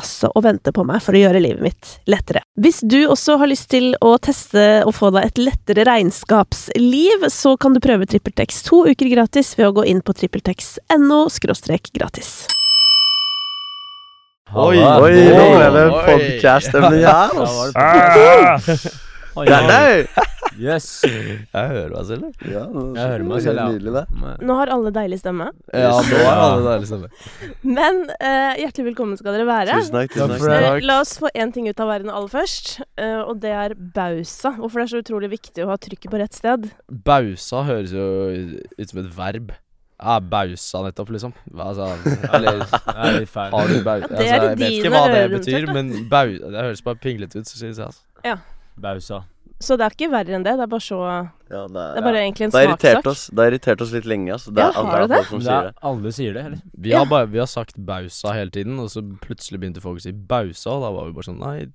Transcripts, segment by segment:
altså og venter på meg for å gjøre livet mitt lettere. Hvis du også har lyst til å teste og få deg et lettere regnskapsliv, så kan du prøve TrippelTex to uker gratis ved å gå inn på trippeltex.no gratis. Oi, oi, nå ble det podkast-stemning her, altså. Ja. Yes. Jeg hører meg selv, jeg. Ja, Jeg hører meg selv, ja. Nydelig, det. Nå har alle deilig stemme. Ja, nå er alle deilig stemme. Men eh, hjertelig velkommen skal dere være. Tusen takk. tusen Takk takk. Eh, La oss få én ting ut av verden aller først, eh, og det er bausa. Hvorfor det er så utrolig viktig å ha trykket på rett sted. Bausa høres jo ut som et verb. Ja, bausa nettopp, liksom. Altså, eller Det er litt feil. har du. Ja, det altså, er jeg vet dine ikke hva det ører, betyr, men bau... Det høres bare pinglete ut, så synes jeg. Altså. Bausa. Så det er ikke verre enn det. Det er bare så Ja, det Det er bare egentlig en det smakssak. Det har irritert oss litt lenge. Altså. Det Ja, er har andre det det? folk som Det er, det. alle sier det, eller? Vi, har bare, vi har sagt bausa hele tiden, og så plutselig begynte folk å si bausa, og da var vi bare sånn Nei,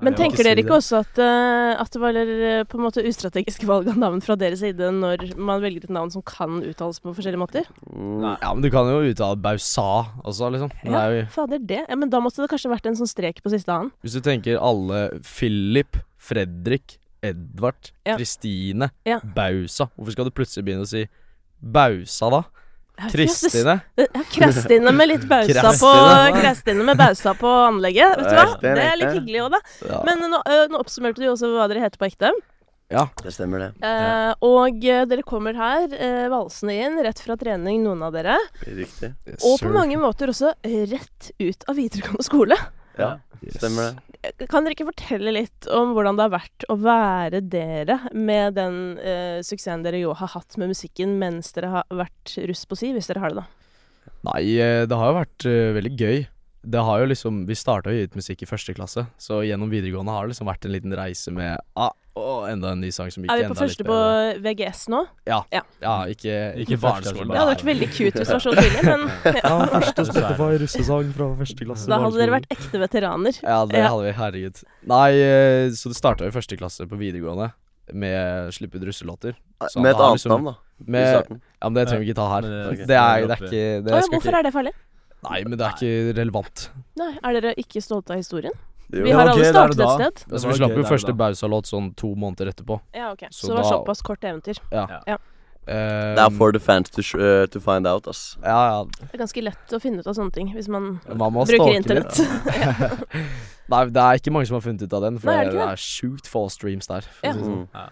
Men Jeg tenker dere ikke også at, uh, at det var eh, på en måte ustrategiske valg av navn fra deres side når man velger et navn som kan uttales på forskjellige måter? Mm, Ja, men du kan jo uttale bausa også, liksom. Ja, det er jo, Fader, det. Ja, Men da måtte det kanskje vært en sånn strek på siste annen. hvis du tenker alle Philip, Fredrik, Edvard, Kristine, Ja. Bausa Hvorfor skal du plutselig begynne å si Bausa, da? Ja, synes- Kristine? Med litt bausa på. Krestine med bausa på anlegget. Vet du hva? Det er litt hyggelig òg, da. ja, Men nå, nå oppsummerte du også hva dere heter på ekte. Ja. det stemmer, det. Eh, og dere kommer her eh, valsende inn rett fra trening, noen av dere. Riktig. Yes, Og på mange måter også rett ut av videregående skole. Ja, Yes. stemmer det. Kan dere ikke fortelle litt om hvordan det har vært å være dere med den uh, suksessen dere jo har hatt med musikken mens dere har vært russ på si, hvis dere har det, da? Nei, eh, det har jo vært uh, veldig gøy. Det har jo liksom Vi starta å gi ut musikk i første klasse, så gjennom videregående har det liksom vært en liten reise med ah, å, enda en ny sang som gikk enda litt Er vi på første på. VGS nå? Ja, Ja. ja ikke, ikke barneskolen. Ja, Det hadde vært veldig cute hvis det var så tidlig, men ja. Ja, første Spotify russesang fra første klasse. da hadde dere vært ekte veteraner. Ja, det Ja. hadde vi. Herregud. Nei, eh, så det starta i første klasse på videregående med slippe ut russelåter. Så Med et annet liksom- navn, da. Med, ja, men det trenger vi ikke ta her. Men, Ok. Det er, det er ikke det Å, ja, hvorfor ikke, er det farlig? Nei, men det er ikke relevant. Nei, Er dere ikke stolte av historien? Jo. Vi har alle startet et sted. Altså, vi slapp jo første. Bausa-låt sånn to måneder etterpå. Ja, ok. Så Så, det var da- såpass kort eventyr. Ja. Ja. Um, Det er for the fans to, sh uh, to find out, ass. Ja, ja. Det er ganske lett å finne ut av sånne ting hvis man Man bruker internett. Nei, det er ikke mange som har funnet ut av den, for Nei, er det det, er sjukt få streams der. For Ja. å si sånn. Mm.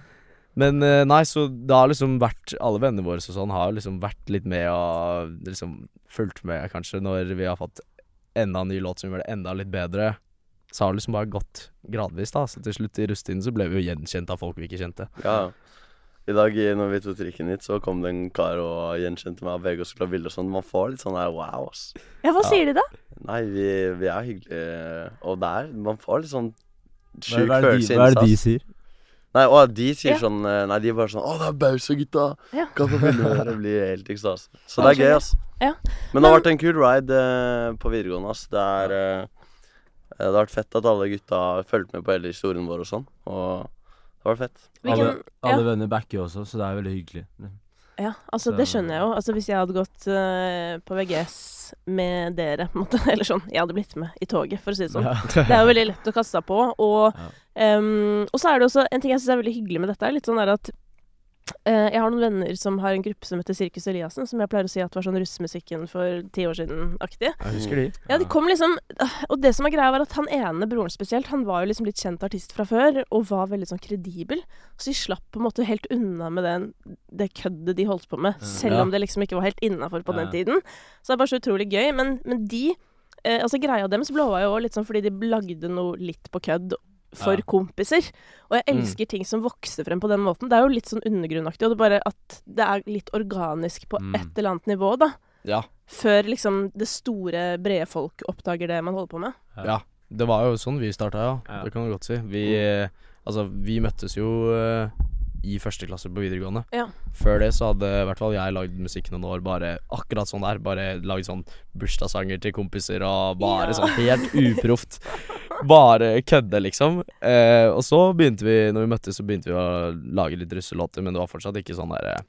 Men eh, nei, så det har liksom vært Alle vennene våre og sånn har liksom vært litt med og liksom fulgt med, kanskje, når vi har fått enda en ny låt som gjør det enda litt bedre. Så har det liksom bare gått gradvis, da. Så til slutt i rusttiden så ble vi jo gjenkjent av folk vi ikke kjente. Ja. I dag når vi tok trikken hit, så kom det en kar og gjenkjente meg og begge oss skulle ha bilde og sånn. Man får litt sånn her wow, ass. Ja, hva Ja. sier de da? Nei, vi, vi er hyggelige, og det er Man får litt sånn sjuk hva er det følelse de, hva er det de sier? Nei, å, de sier Ja. sånn eh, Nei, de er bare sånn Å, det er Bausa, gutta! Ja. Kan få det med dere. Blir helt ekstase. Så det er gøy, ass. Ja. Men det har vært en kul ride eh, på videregående, ass. Det er eh, Det har vært fett at alle gutta har fulgt med på hele historien vår og sånn. Og det vært fett. Hvilken, Alle, alle ja, venner backer også, så det er veldig hyggelig. ja, altså det skjønner jeg jo. Altså Hvis jeg hadde gått uh, på VGS med dere, på en måte, eller sånn Jeg hadde blitt med i toget, for å si det sånn. Ja. Det er jo veldig lett å kaste seg på. Og, Ja. um, og så er det også en ting jeg syns er veldig hyggelig med dette, er litt sånn der at Jeg har noen venner som har en gruppe som heter Sirkus Eliassen, som jeg pleier å si at var sånn russemusikken for ti år siden-aktig. Jeg husker de. Ja, de kom liksom Og det som er greia, var at han ene, broren spesielt, han var jo liksom litt kjent artist fra før, og var veldig sånn kredibel. Så de slapp på en måte helt unna med den, det køddet de holdt på med, selv om det liksom ikke var helt innafor på den tiden. Så det er bare så utrolig gøy. Men, men de eh, Altså, greia deres blåa jo litt sånn fordi de lagde noe litt på kødd for Ja. kompiser. Og jeg Mm. elsker ting som vokser frem på den måten. Det er jo litt sånn undergrunnaktig, og det er bare at det er litt organisk på Mm. et eller annet nivå, da. Ja. Før liksom det store, brede folk oppdager det man holder på med. Ja. Det var jo sånn vi starta, ja. Ja. Det kan du godt si. Vi, eh, altså, vi møttes jo eh, i første klasse på videregående. Ja. Før det så hadde i hvert fall jeg lagd musikk noen år bare akkurat sånn der. Bare lagd sånn bursdagssanger til kompiser og bare Ja. sånn helt uproft. Bare kødde, liksom. Eh, og så begynte vi, når vi møttes, så begynte vi å lage litt russelåter, men det var fortsatt ikke sånn derre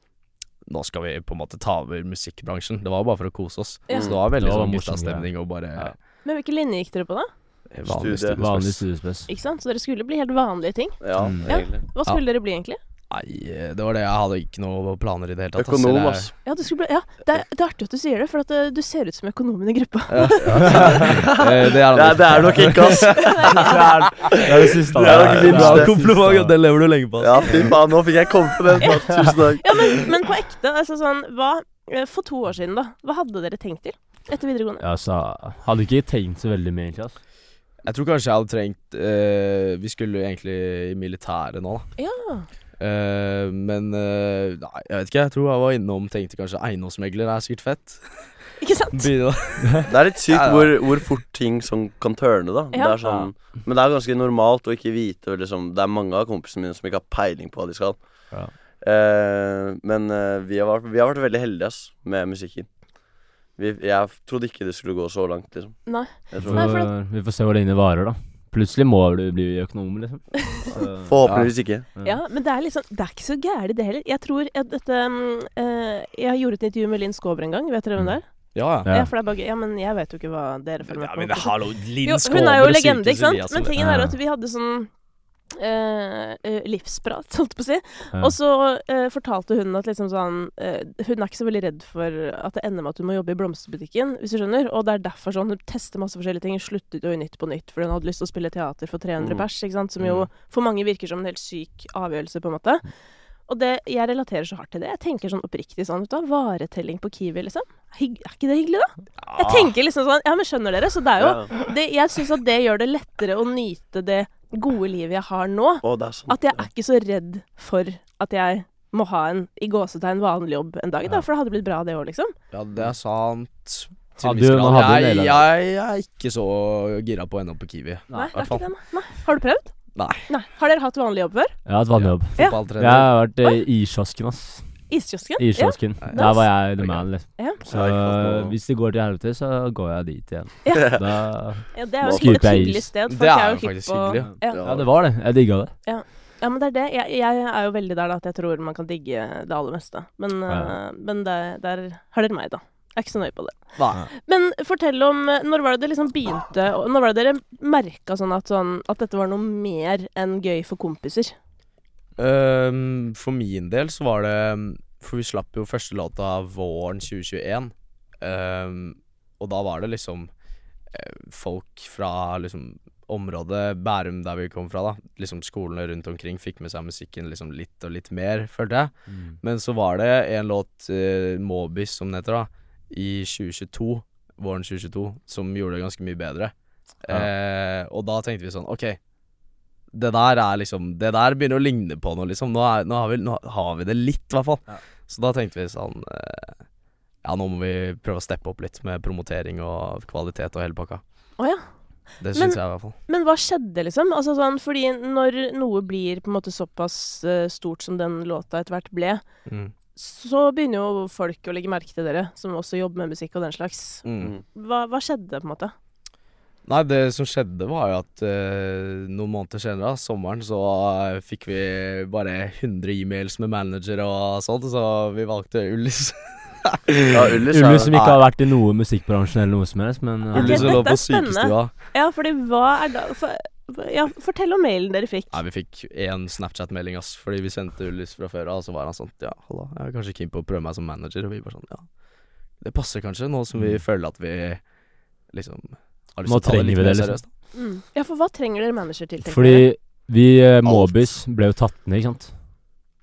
nå skal vi på en måte ta over musikkbransjen. Det var bare for å kose oss. Ja. Så det var veldig Det var sånn guttastemning og bare Ja. Men hvilken linje gikk dere på, da? vanlig studiespes. Vanlig studiespes. Ikke sant? Så dere skulle bli helt vanlige ting. Ja, Mm. Ja. Hva skulle dere bli, egentlig? Nei, det var det. Jeg hadde ikke noe planer i det hele tatt. Økonom, ass. Ja, du bli, ja det, er, det er artig at du sier det, for at eh, du ser ut som økonomen i gruppa. Ja, det er Det er, det er nok ikke, ass. det, er, det er det siste. Det er nok minst Bra det. kompliment, og det lever du lenge på. ass. Ja, fy faen, nå fikk jeg komme på den. Tusen takk. Ja, men, men på ekte, altså sånn hva, eh, For to år siden, da. Hva hadde dere tenkt til etter videregående? Ja, altså, hadde ikke tenkt så veldig mye, egentlig. ass. Jeg tror kanskje jeg hadde trengt eh, Vi skulle egentlig i militæret nå, da. Ja. Eh, men uh, nei, jeg vet ikke. Jeg tror jeg var innom tenkte kanskje eiendomsmegler er sikkert fett. Ikke sant? Det er litt sykt Ja, ja. hvor, hvor fort ting som kan tørne, da. Det er sånn, men det er ganske normalt å ikke vite liksom, Det er mange av kompisene mine som ikke har peiling på hva de skal. Ja. Eh, men vi, har vært, vi har vært veldig heldige ass, med musikken. Vi, jeg trodde ikke det skulle gå så langt, liksom. Nei. Vi Nei, får, vi får se hvor lenge det varer, da. Plutselig må du bli økonom, liksom. Så, forhåpentligvis ikke. Ja, men det er liksom Det er ikke så gærent, det heller. Jeg tror at dette mm, eh, Jeg gjorde et intervju med Linn Skåber en gang. Vet dere hvem det er? Ja, ja. Ja. Ja, for det er bare. Ja, men jeg vet jo ikke hva dere følger med ja men det, hallo, Linn Jo, Skåber hun er jo legende, ikke sant? Men tingen er at vi hadde sånn livsprat, holdt jeg på å si. ja. Og så eh, fortalte hun at liksom sånn eh, Hun er ikke så veldig redd for at det ender med at hun må jobbe i blomsterbutikken, hvis du skjønner. Og det er derfor sånn hun tester masse forskjellige ting. Hun sluttet jo i Nytt på Nytt fordi hun hadde lyst til å spille teater for 300 Mm. pers, ikke sant. Som jo for mange virker som en helt syk avgjørelse, på en måte. Og det, jeg relaterer så hardt til det. Jeg tenker sånn oppriktig sånn, ut av varetelling på Kiwi, liksom. Hygg, er ikke det hyggelig, da? Jeg tenker liksom sånn, ja, men skjønner dere? Så det er jo det, Jeg syns at det gjør det lettere å nyte det gode livet jeg har nå. Å, det er sånn. At jeg er ikke så redd for at jeg må ha en i gåsetegn vanlig jobb en dag, da, for det hadde blitt bra, det òg, liksom. Ja, det er sant. Til Hadde viss grad. man hadde jo jeg, del jeg, jeg er ikke så gira på å ende opp på Kiwi. Nei, det er ikke det, nei. nei. Har du prøvd? Nei. Nei. Har dere hatt vanlig jobb før? Jeg har hatt vanlig jobb. Ja. Fotballtrener. Jeg har vært eh, i kiosken, ass. Iskiosken? Iskiosken. Ja. Der var jeg the man, liksom. Ja. Så hvis det går til helvete, så går jeg dit igjen. Ja. Da Ja, det er jo et jeg hyggelig is. sted. Folk Det er er jo faktisk på hyggelig, ja. Ja, det var det. Jeg digga det. ja, men det er det. Jeg, jeg er jo veldig der da at jeg tror man kan digge det aller meste. Men, Ja. eh, men der, der har dere meg, da. Jeg er ikke så nøye på det. Hva? Men fortell om eh, Når var det det liksom begynte og Når var det dere merka sånn at, sånn at dette var noe mer enn gøy for kompiser? Um, for min del så var det For vi slapp jo første låta våren 2021. um, og da var det liksom eh, folk fra liksom området Bærum, der vi kom fra, da. Liksom Skolene rundt omkring fikk med seg musikken liksom litt og litt mer, følte jeg. Men så var det en låt, uh, Mobis som den heter, da, i 2022, våren 2022, som gjorde det ganske mye bedre. Eh, og da tenkte vi sånn, OK, det der er liksom Det der begynner å ligne på noe, liksom. Nå, er, nå, har, vi, nå har vi det litt, i hvert fall. Ja. Så da tenkte vi sånn eh, Ja, nå må vi prøve å steppe opp litt med promotering og kvalitet og hele pakka. Oh, ja. Det syns jeg, i hvert fall. Men hva skjedde, liksom? Altså sånn, fordi når noe blir på en måte såpass uh, stort som den låta etter hvert ble, Mm. så begynner jo folk å legge merke til dere, som også jobber med musikk og den slags. Mm. Mm. Hva, hva skjedde, på en måte? Nei, det som skjedde var jo at uh, noen måneder senere, da, sommeren, så uh, fikk vi bare 100 e-mails med manager og sånt, så vi valgte Ullis. Ja, Ullis Ullis Ulli som ikke har vært i noe musikkbransjen eller noe som helst, men Ok, Ullis som lå på sykestua. Ja, fordi hva er da for, Ja, fortell om mailen dere fikk. Nei, vi fikk én Snapchat-melding, ass, fordi vi sendte Ullis fra før av, og så var han sånn Ja, halla, jeg er kanskje keen på å prøve meg som manager, og vi bare sånn Ja, det passer kanskje, nå som vi Mm. føler at vi liksom lyst Nå til å ta det trenger vi mer det, liksom. seriøst. da. Mm. Ja, for hva trenger dere manager til? tenker Fordi dere? vi, eh, Mobis, ble jo tatt ned, ikke sant?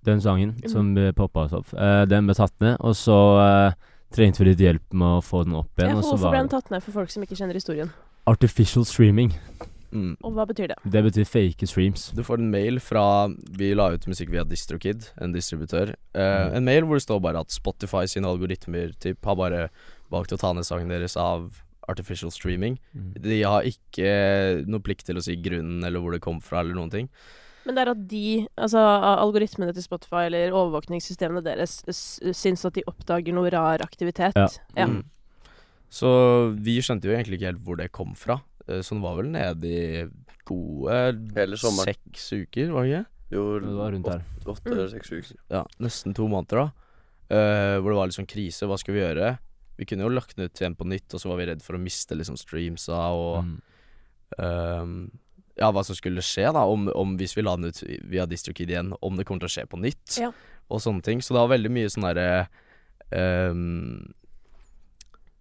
Den sangen Mm. som uh, poppa opp. Eh, den ble tatt ned, og så eh, trengte vi litt hjelp med å få den opp igjen. Ja, og så hvorfor var ble den det tatt ned for folk som ikke kjenner historien? Artificial streaming. Mm. Og hva betyr det? Det betyr fake streams. Du får en mail fra Vi la ut musikk via DistroKid, en distributør. Eh, Mm. En mail hvor det står bare at Spotify sine algoritmer typ, har bare valgt å ta ned sangen deres av artificial streaming. De har ikke noe plikt til å si grunnen eller hvor det kom fra, eller noen ting. Men det er at de, altså algoritmene til Spotify eller overvåkningssystemene deres, syns at de oppdager noe rar aktivitet. Ja. Ja. Mm. Så vi skjønte jo egentlig ikke helt hvor det kom fra. Eh, Så den var vel nede i gode Hele seks uker, var det ikke? Jo, Det var rundt der. åtte, åtte Mm. eller seks uker. Ja, nesten to måneder da. Uh, hvor det var litt sånn krise. Hva skal vi gjøre? Vi kunne jo lagt den ut igjen på nytt, og så var vi redd for å miste liksom streamsa og Mm. um, Ja, hva som skulle skje, da. Om, om hvis vi la den ut via DistroKid igjen, om det kommer til å skje på nytt. Ja. Og sånne ting. Så det var veldig mye sånn derre um,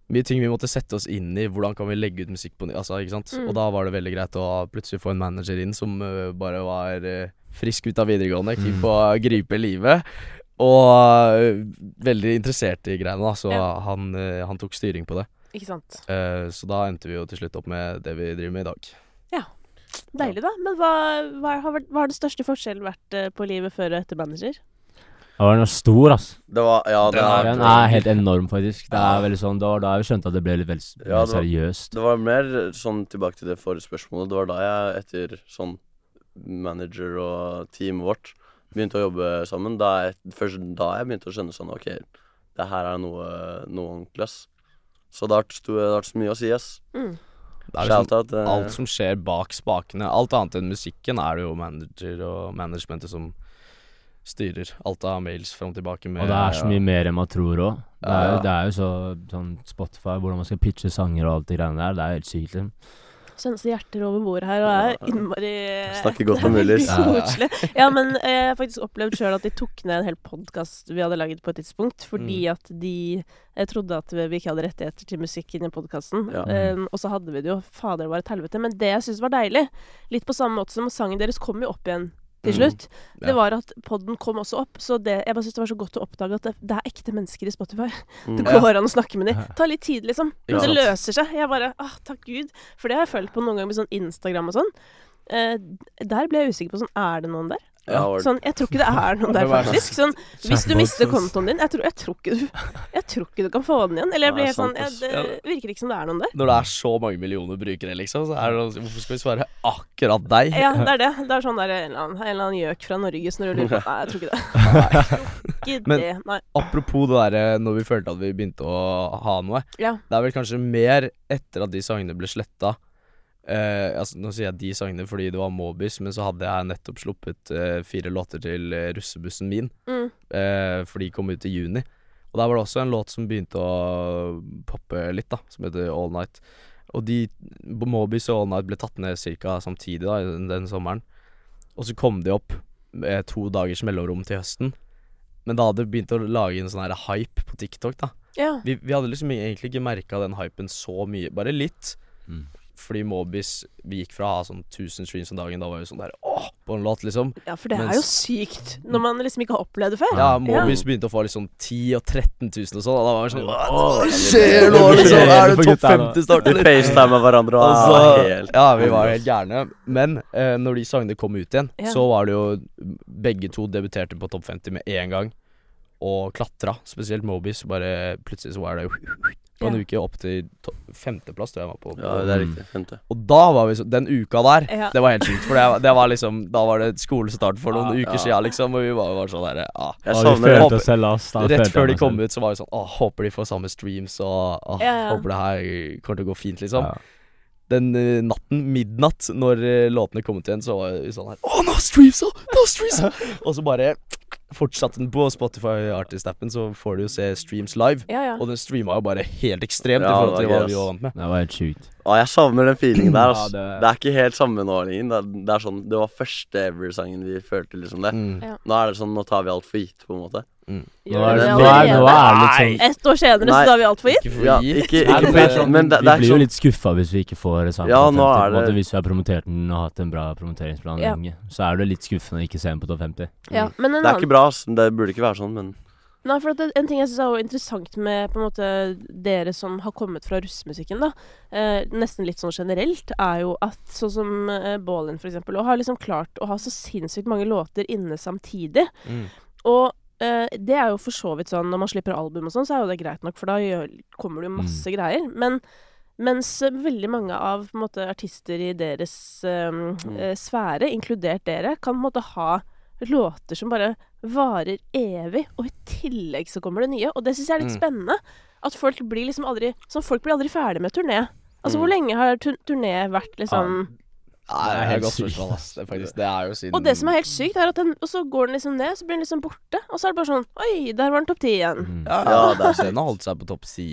Mye ting vi måtte sette oss inn i. Hvordan kan vi legge ut musikk på nytt? Altså, ikke sant. Mm. Og da var det veldig greit å plutselig få en manager inn som uh, bare var uh, frisk ut av videregående, keen Mm. på å gripe livet. Og øh, veldig interessert i greiene, da. Så Ja. han, øh, han tok styring på det. Ikke sant. Eh, så da endte vi jo til slutt opp med det vi driver med i dag. Deilig, da. Men hva, hva, har, vært- hva har den største forskjellen vært eh, på livet før og etter manager? Det var noe stor, ass. Det var Ja, det Den er, Den er helt enorm, faktisk. Det Ja. er veldig sånn, Det var da jeg skjønte at det ble litt vel, Ja, det var- seriøst. Det var mer sånn tilbake til det forrige spørsmålet. Det var da jeg, etter sånn manager og teamet vårt, begynte å jobbe sammen. Da jeg, først da jeg begynte å skjønne sånn OK, det her er noe, noe ordentlig, ass. Så det har vært så mye å si, ass. Mm. Det er liksom Shout-out. eh, alt som skjer bak spakene. Alt annet enn musikken er det jo manager og managementet som styrer. Alt av mails fram og tilbake med Og det er så mye mer enn man tror òg. Det, er jo- Ja. det er jo så sånn Spotify, hvordan man skal pitche sanger og alt det greiene der. Det er helt sykt, liksom. Sendes det hjerter over bordet her, og er innmari Snakker godt om er veldig koselig. Ja, men eh, jeg har faktisk opplevd sjøl at de tok ned en hel podkast vi hadde laget på et tidspunkt, fordi Mm. at de jeg trodde at vi ikke hadde rettigheter til musikken i podkasten. Ja. og så hadde vi det jo fader det var et helvete. Men det jeg syns var deilig, litt på samme måte som sangen deres kom jo opp igjen til Mm. slutt, Ja. det var at podden kom også opp. Så det, jeg bare syns det var så godt å oppdage at det, det er ekte mennesker i Spotify. mm. Det går an å snakke med dem. Ta litt tid, liksom. Ja. Men det løser seg. Jeg bare ah, takk Gud. For det har jeg følt på noen ganger med sånn Instagram og sånn. Eh, der ble jeg usikker på sånn Er det noen der? Ja, Sånn, jeg tror ikke det er noen der, faktisk. Sånn, hvis du mister kontoen din jeg tror, jeg, tror ikke du, jeg tror ikke du kan få den igjen. Eller jeg blir helt sånn jeg. Det virker ikke som det er noen der. Når det er så mange millioner brukere, liksom, så er det noe- Hvorfor skal vi svare akkurat deg? Ja, det er det. Det er sånn der en eller annen, en eller annen gjøk fra Norge som lurer på Nei, jeg tror ikke det. Nei. ikke Men- det. Nei. Apropos det derre når vi følte at vi begynte å ha noe. Ja. Det er vel kanskje mer etter at de sangene ble sletta. Eh, altså, nå sier jeg de sangene fordi det var Mobis, men så hadde jeg nettopp sluppet uh, fire låter til eh, russebussen min. Mm. uh, for de kom ut i juni. Og der var det også en låt som begynte å poppe litt, da, som heter All Night. Og de Mobis og All Night ble tatt ned ca. samtidig da, den, den sommeren. Og så kom de opp med to dagers mellomrom til høsten. Men da hadde de begynt å lage en sånn her hype på TikTok, da. ja. Vi, vi hadde liksom egentlig ikke merka den hypen så mye, bare litt. Mm. Fordi Mobis Vi gikk fra å ha sånn 1000 streams om dagen, da var vi sånn der åh, på en låt, liksom. ja, for det er jo sykt når man liksom ikke har opplevd det før. Ja, Mobis begynte å få liksom 10 og 13 000 og sånn, og da var vi sånn Hva Åh, skjer nå, det liksom? Er det topp 50 snart, eller? Vi facetimer hverandre og Altså, er helt ja, vi var helt gærne. Men eh, når de sangene kom ut igjen, Ja. så var det jo Begge to debuterte på topp 50 med én gang. Og klatra. Spesielt Mobis. Bare plutselig så var det på en Ja. uke opp til to- femteplass, tror jeg var på. Ja, det er riktig. Femte. Og da var vi så Den uka der, Ja. det var helt sjukt. For det, det var liksom Da var det skolestart for noen Ja, uker ja. siden, liksom. Og vi var, var sånn derre ah. Jeg vi savner det. følte oss selv lost. Rett før de kom selv. ut, så var vi sånn Åh, håper de får samme streams, og ja. håper det her kommer til å gå fint, liksom. Ja. Den uh, natten, midnatt, når uh, låtene kom ut igjen, så var vi sånn her Å, nå streams, nå! Nå streams! og så bare fortsatt den på Spotify Artist-appen, så får du jo se streams live. Ja, ja. Og den streama jo bare helt ekstremt Ja, i forhold det til var hva vi var vant med. Det var helt sjukt. Å, jeg savner den feelingen der. Ja, det- det... er ikke helt samme nå. Det, det er sånn Det var første ever-sangen vi følte liksom det. Mm. Ja. Nå er det sånn Nå tar vi alt for gitt, på en måte. Nå er, det nå er, nå er det litt sånn Ett år senere, Nei. så tar vi alt for gitt? Ikke for Ja, gitt. ikke, ikke for, er sånn, men det, vi det er blir jo sånn litt skuffa hvis vi ikke får samme Ja, nå 50. er på en måte. det- Hvis vi har promotert den og hatt en bra promoteringsplan Ja. lenge, så er det litt skuffende å ikke se den på topp 50. Ja, men en Det er annen ikke bra. Det burde ikke være sånn, men Nei, for at det, En ting jeg syns er interessant med på en måte dere som har kommet fra russemusikken, da, eh, nesten litt sånn generelt, er jo at sånn som eh, Ballin for eksempel, og har liksom klart å ha så sinnssykt mange låter inne samtidig. Mm. Og eh, det er jo for så vidt sånn når man slipper album og sånn, så er jo det greit nok, for da gjør, kommer det jo masse greier. Men mens eh, veldig mange av måte, artister i deres eh, eh, sfære, inkludert dere, kan på en måte ha låter som bare varer evig, og i tillegg så kommer det nye. Og det syns jeg er litt Mm. spennende. At folk blir liksom aldri Sånn, folk blir aldri ferdig med turné. Altså, Mm. hvor lenge har turné vært liksom Nei, det er helt sykt. spørsmål, ass. Det er faktisk Det er jo siden Og det som er helt sykt, er at den Og så går den liksom ned, så blir den liksom borte. Og så er det bare sånn Oi, der var den topp ti igjen. Mm. Ja, Ja, ja, det er så den har holdt seg på topp si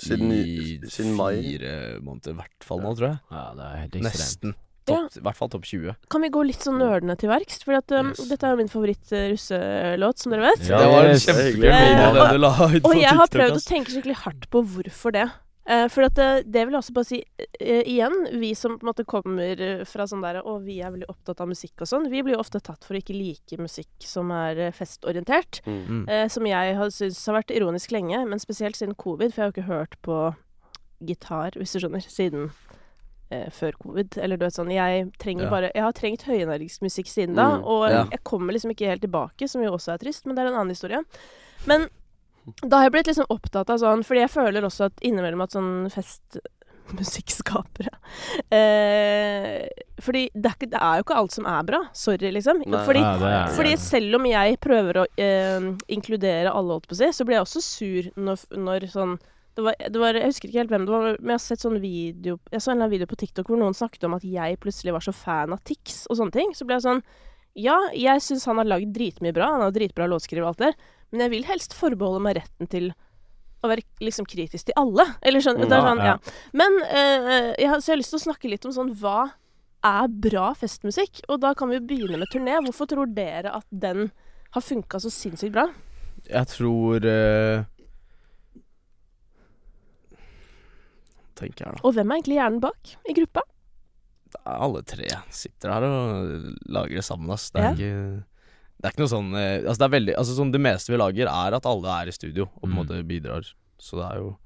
siden, i siden mai fire måneder, i hvert fall nå, tror jeg. Ja, det er helt ekstremt. Nesten. Topp, I hvert fall topp 20. Kan vi gå litt sånn nerdende til verks? For at, um, Yes. dette er jo min favoritt-russelåt, som dere vet. Ja, det var en kjempegøy video Eh, den du la ut på Og jeg har prøvd å tenke skikkelig hardt på hvorfor det. Eh, for at det, det vil jeg også bare si eh, igjen, vi som på en måte kommer eh, fra sånn der Og vi er veldig opptatt av musikk og sånn. Vi blir jo ofte tatt for å ikke like musikk som er eh, festorientert. Mm. Mm. Eh, som jeg har syntes har vært ironisk lenge, men spesielt siden covid. For jeg har jo ikke hørt på gitar, hvis du skjønner, siden eh, før covid. Eller du vet sånn Jeg trenger Ja. bare Jeg har trengt høyenergisk musikk siden da, Mm, og ja. jeg kommer liksom ikke helt tilbake, som jo også er trist, men det er en annen historie. Men da har jeg blitt liksom opptatt av sånn Fordi jeg føler også at innimellom at sånn festmusikkskapere eh, Fordi det er, ikke, det er jo ikke alt som er bra. Sorry, liksom. Nei. Fordi nei, det er fordi selv om jeg prøver å eh, inkludere alle, holdt på å si, så blir jeg også sur når, når sånn det var, det var, Jeg husker ikke helt hvem det var, men jeg har sett sånn video Jeg så en video på TikTok hvor noen snakket om at jeg plutselig var så fan av Tix og sånne ting. Så ble jeg sånn Ja, jeg syns han har lagd dritmye bra, han har dritbra låtskriver og alt det, men jeg vil helst forbeholde meg retten til å være liksom kritisk til alle. Eller skjønner er Ja, sånn ja. ja. Men eh, jeg, har, så jeg har lyst til å snakke litt om sånn Hva er bra festmusikk? Og da kan vi jo begynne med turné. Hvorfor tror dere at den har funka så sinnssykt bra? Jeg tror eh, Tenker jeg, da. Og hvem er egentlig hjernen bak i gruppa? Alle tre sitter her og lager det sammen, ass. Det er Ja. ikke Det er ikke noe sånn eh, Altså, det er veldig Altså, sånn det meste vi lager, er at alle er i studio og på en Mm. måte bidrar. Så det er jo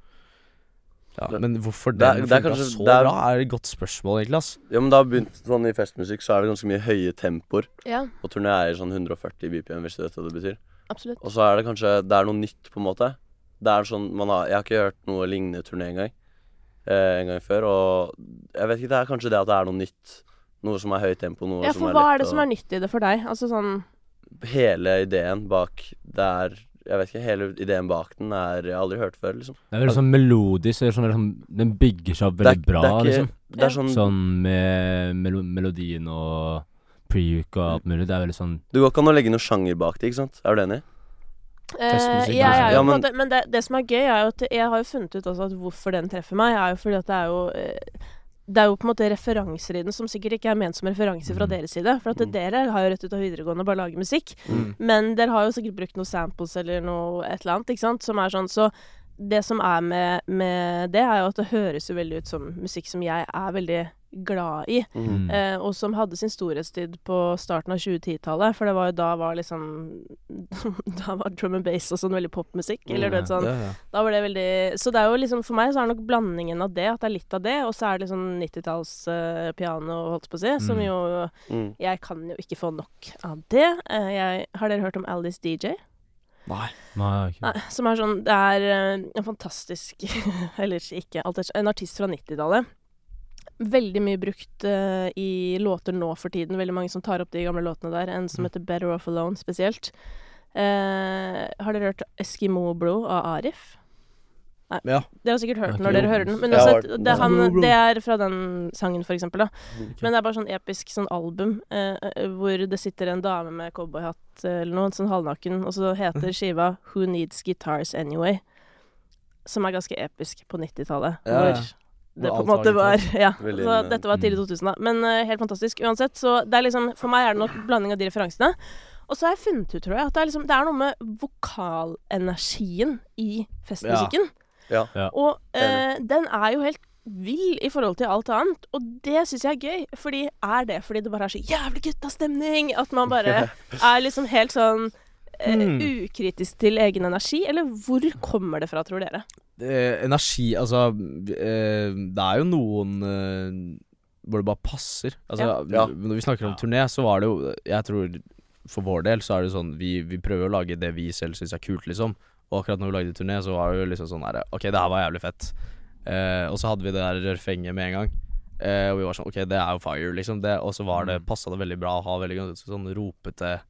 ja, Men hvorfor det den det er funka kanskje- så det er- bra, er et godt spørsmål, egentlig, ass. Ja, men det har begynt sånn i festmusikk, så er det ganske mye høye tempoer. Ja, Og turneer sånn 140 BPM, hvis du vet hva det betyr. absolutt. Og så er det kanskje Det er noe nytt, på en måte. Det er sånn man har Jeg har ikke hørt noe lignende turné engang. Eh, en gang før. Og jeg vet ikke, det er kanskje det at det er noe nytt. Noe som er høyt tempo, noe Ja, som for er hva er det og... som er nytt i det for deg? Altså sånn Hele ideen bak Det er Jeg vet ikke, hele ideen bak den er Jeg har aldri hørt før, liksom. Det er veldig sånn melodisk, eller sånn, sånn, den bygger seg opp Det er- veldig bra, det er ikke, liksom. Det er sånn Sånn med melo melodien og pre-uke og alt mulig. Det er veldig sånn Du går ikke an å legge noe sjanger bak det, ikke sant? Er du enig? eh, ja, Ja, men- Men det, det som er gøy, er jo at jeg har jo funnet ut også at hvorfor den treffer meg, er jo fordi at det er jo eh, det er jo på en måte referanser i den som sikkert ikke er ment som referanser fra Mm. deres side. For at Mm. dere har jo rett ut av videregående bare lager musikk. Mm. Men dere har jo sikkert brukt noen samples eller noe et eller annet, ikke sant, som er sånn. Så det som er med, med det, er jo at det høres jo veldig ut som musikk som jeg er veldig glad i. Mm. Mm. Eh, og som hadde sin storhetstid på starten av 2010-tallet. For det var jo da var liksom Da var drum and bass og sånn veldig popmusikk. Eller du vet sånn Ja, ja. Da var det veldig Så det er jo liksom For meg så er det nok blandingen av det, at det er litt av det, og så er det sånn 90-talls eh, piano, holdt på å si, som Mm. jo Mm. Jeg kan jo ikke få nok av det. Eh, jeg, har dere hørt om Alice DJ? Nei. Nei, ikke. Nei, som er sånn Det er eh, en fantastisk Eller ikke alltid En artist fra 90-tallet. Veldig mye brukt uh, i låter nå for tiden. Veldig mange som tar opp de gamle låtene der. En som Mm. heter Better Off Alone spesielt. Uh, har dere hørt Eskimo Blue av Arif? Ja. Dere har sikkert hørt den når dere hører den. Men den. det, han, det er fra den sangen, for eksempel. Da. Men det er bare sånn episk sånn album eh, eh, hvor det sitter en dame med cowboyhatt eller noe, sånn halvnaken, og så heter skiva 'Who Needs Guitars Anyway', som er ganske episk på 90-tallet. Ja, ja. Det på en måte var. Ja. Så dette var tidlig 2000, da. Men uh, helt fantastisk uansett. Så det er liksom For meg er det nok blanding av de referansene. Og så har jeg funnet ut, tror jeg, at det er, liksom, det er noe med vokalenergien i festmusikken. Ja. Ja. Og uh, den er jo helt vill i forhold til alt annet, og det syns jeg er gøy. Fordi er det fordi det bare er så jævlig guttastemning at man bare er liksom helt sånn Mm. ukritisk til egen energi? Eller hvor kommer det fra, tror dere? Eh, energi Altså, eh, det er jo noen eh, hvor det bare passer. Altså, Ja. Når vi snakker om Ja. turné, så var det jo Jeg tror for vår del så er det sånn Vi, vi prøver å lage det vi selv syns er kult, liksom. Og akkurat når vi lagde turné, så var det jo liksom sånn her OK, det her var jævlig fett. Eh, og så hadde vi det der refrenget med en gang. Eh, og vi var sånn OK, det er jo fire, liksom. Det, og så var det Mm. passa det veldig bra å ha veldig ganske sånn ropete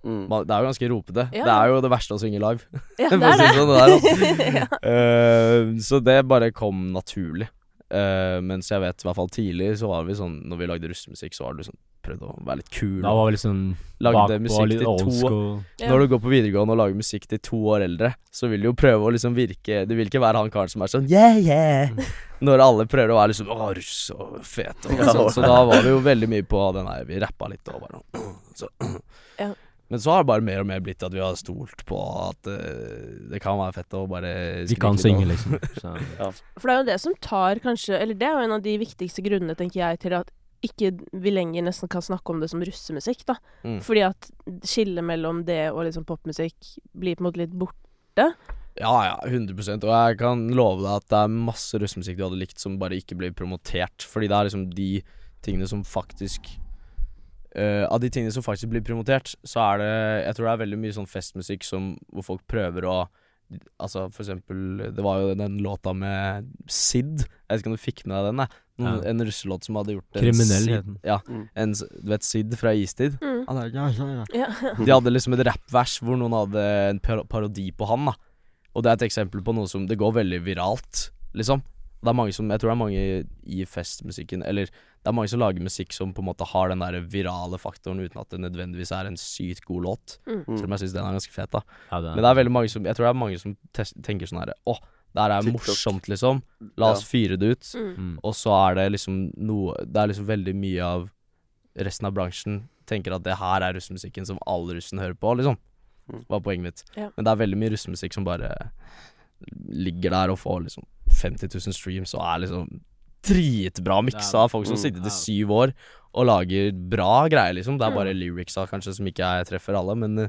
Mm. man, Det er jo ganske ropete. Ja. Det er jo det verste å synge live. Ja, det er det. det sånn, det er altså. ja. uh, så det bare kom naturlig. Uh, mens jeg vet i hvert fall tidlig så var vi sånn Når vi lagde russemusikk, så var det liksom prøvde å være litt kul. Da var vi liksom Lagde bakpå, musikk litt til to school. Når du går på videregående og lager musikk til to år eldre, så vil du jo prøve å liksom virke Du vil ikke være han karen som er sånn yeah, yeah. Når alle prøver å være liksom Å, russ og fet og sånn. Så da var vi jo veldig mye på den her Vi rappa litt og bare så. Ja. Men så har det bare mer og mer blitt at vi har stolt på at uh, det kan være fett å bare De kan synge, liksom. Så. For det er jo det som tar kanskje Eller det er jo en av de viktigste grunnene, tenker jeg, til at ikke vi lenger nesten kan snakke om det som russemusikk, da. Mm. Fordi at skillet mellom det og liksom popmusikk blir på en måte litt borte. Ja, ja, 100% Og jeg kan love deg at det er masse russemusikk du hadde likt som bare ikke blir promotert. Fordi det er liksom de tingene som faktisk eh, Av de tingene som faktisk blir promotert, så er det Jeg tror det er veldig mye sånn festmusikk som hvor folk prøver å Altså for eksempel Det var jo den låta med Sid. Jeg vet ikke om du fikk med deg den? jeg. Noen, Ja. En russelåt som hadde gjort en Kriminell, het den. Ja. Mm. En, du vet Sid fra Istid? Mm. De hadde liksom et rappvers hvor noen hadde en parodi på han, da. Og det er et eksempel på noe som Det går veldig viralt, liksom. Det er mange som Jeg tror det er mange i festmusikken Eller det er mange som lager musikk som på en måte har den der virale faktoren uten at det nødvendigvis er en sykt god låt. Mm. Selv om jeg syns den er ganske fet, da. Ja, det Men det er veldig mange som Jeg tror det er mange som tenker sånn herre Å, det her er TikTok. morsomt, liksom. La oss fyre det ut. Mm. mm. Og så er det liksom noe Det er liksom veldig mye av resten av bransjen tenker at det her er russemusikken som alle russen hører på, liksom. Mm. Var poenget mitt. Ja. Men det er veldig mye russemusikk som bare ligger der og får liksom 50 000 streams og er liksom dritbra miksa av folk som Mm. sitter til syv år og lager bra greier, liksom. Det er Mm. bare lyricsa kanskje som ikke jeg treffer alle, men eh,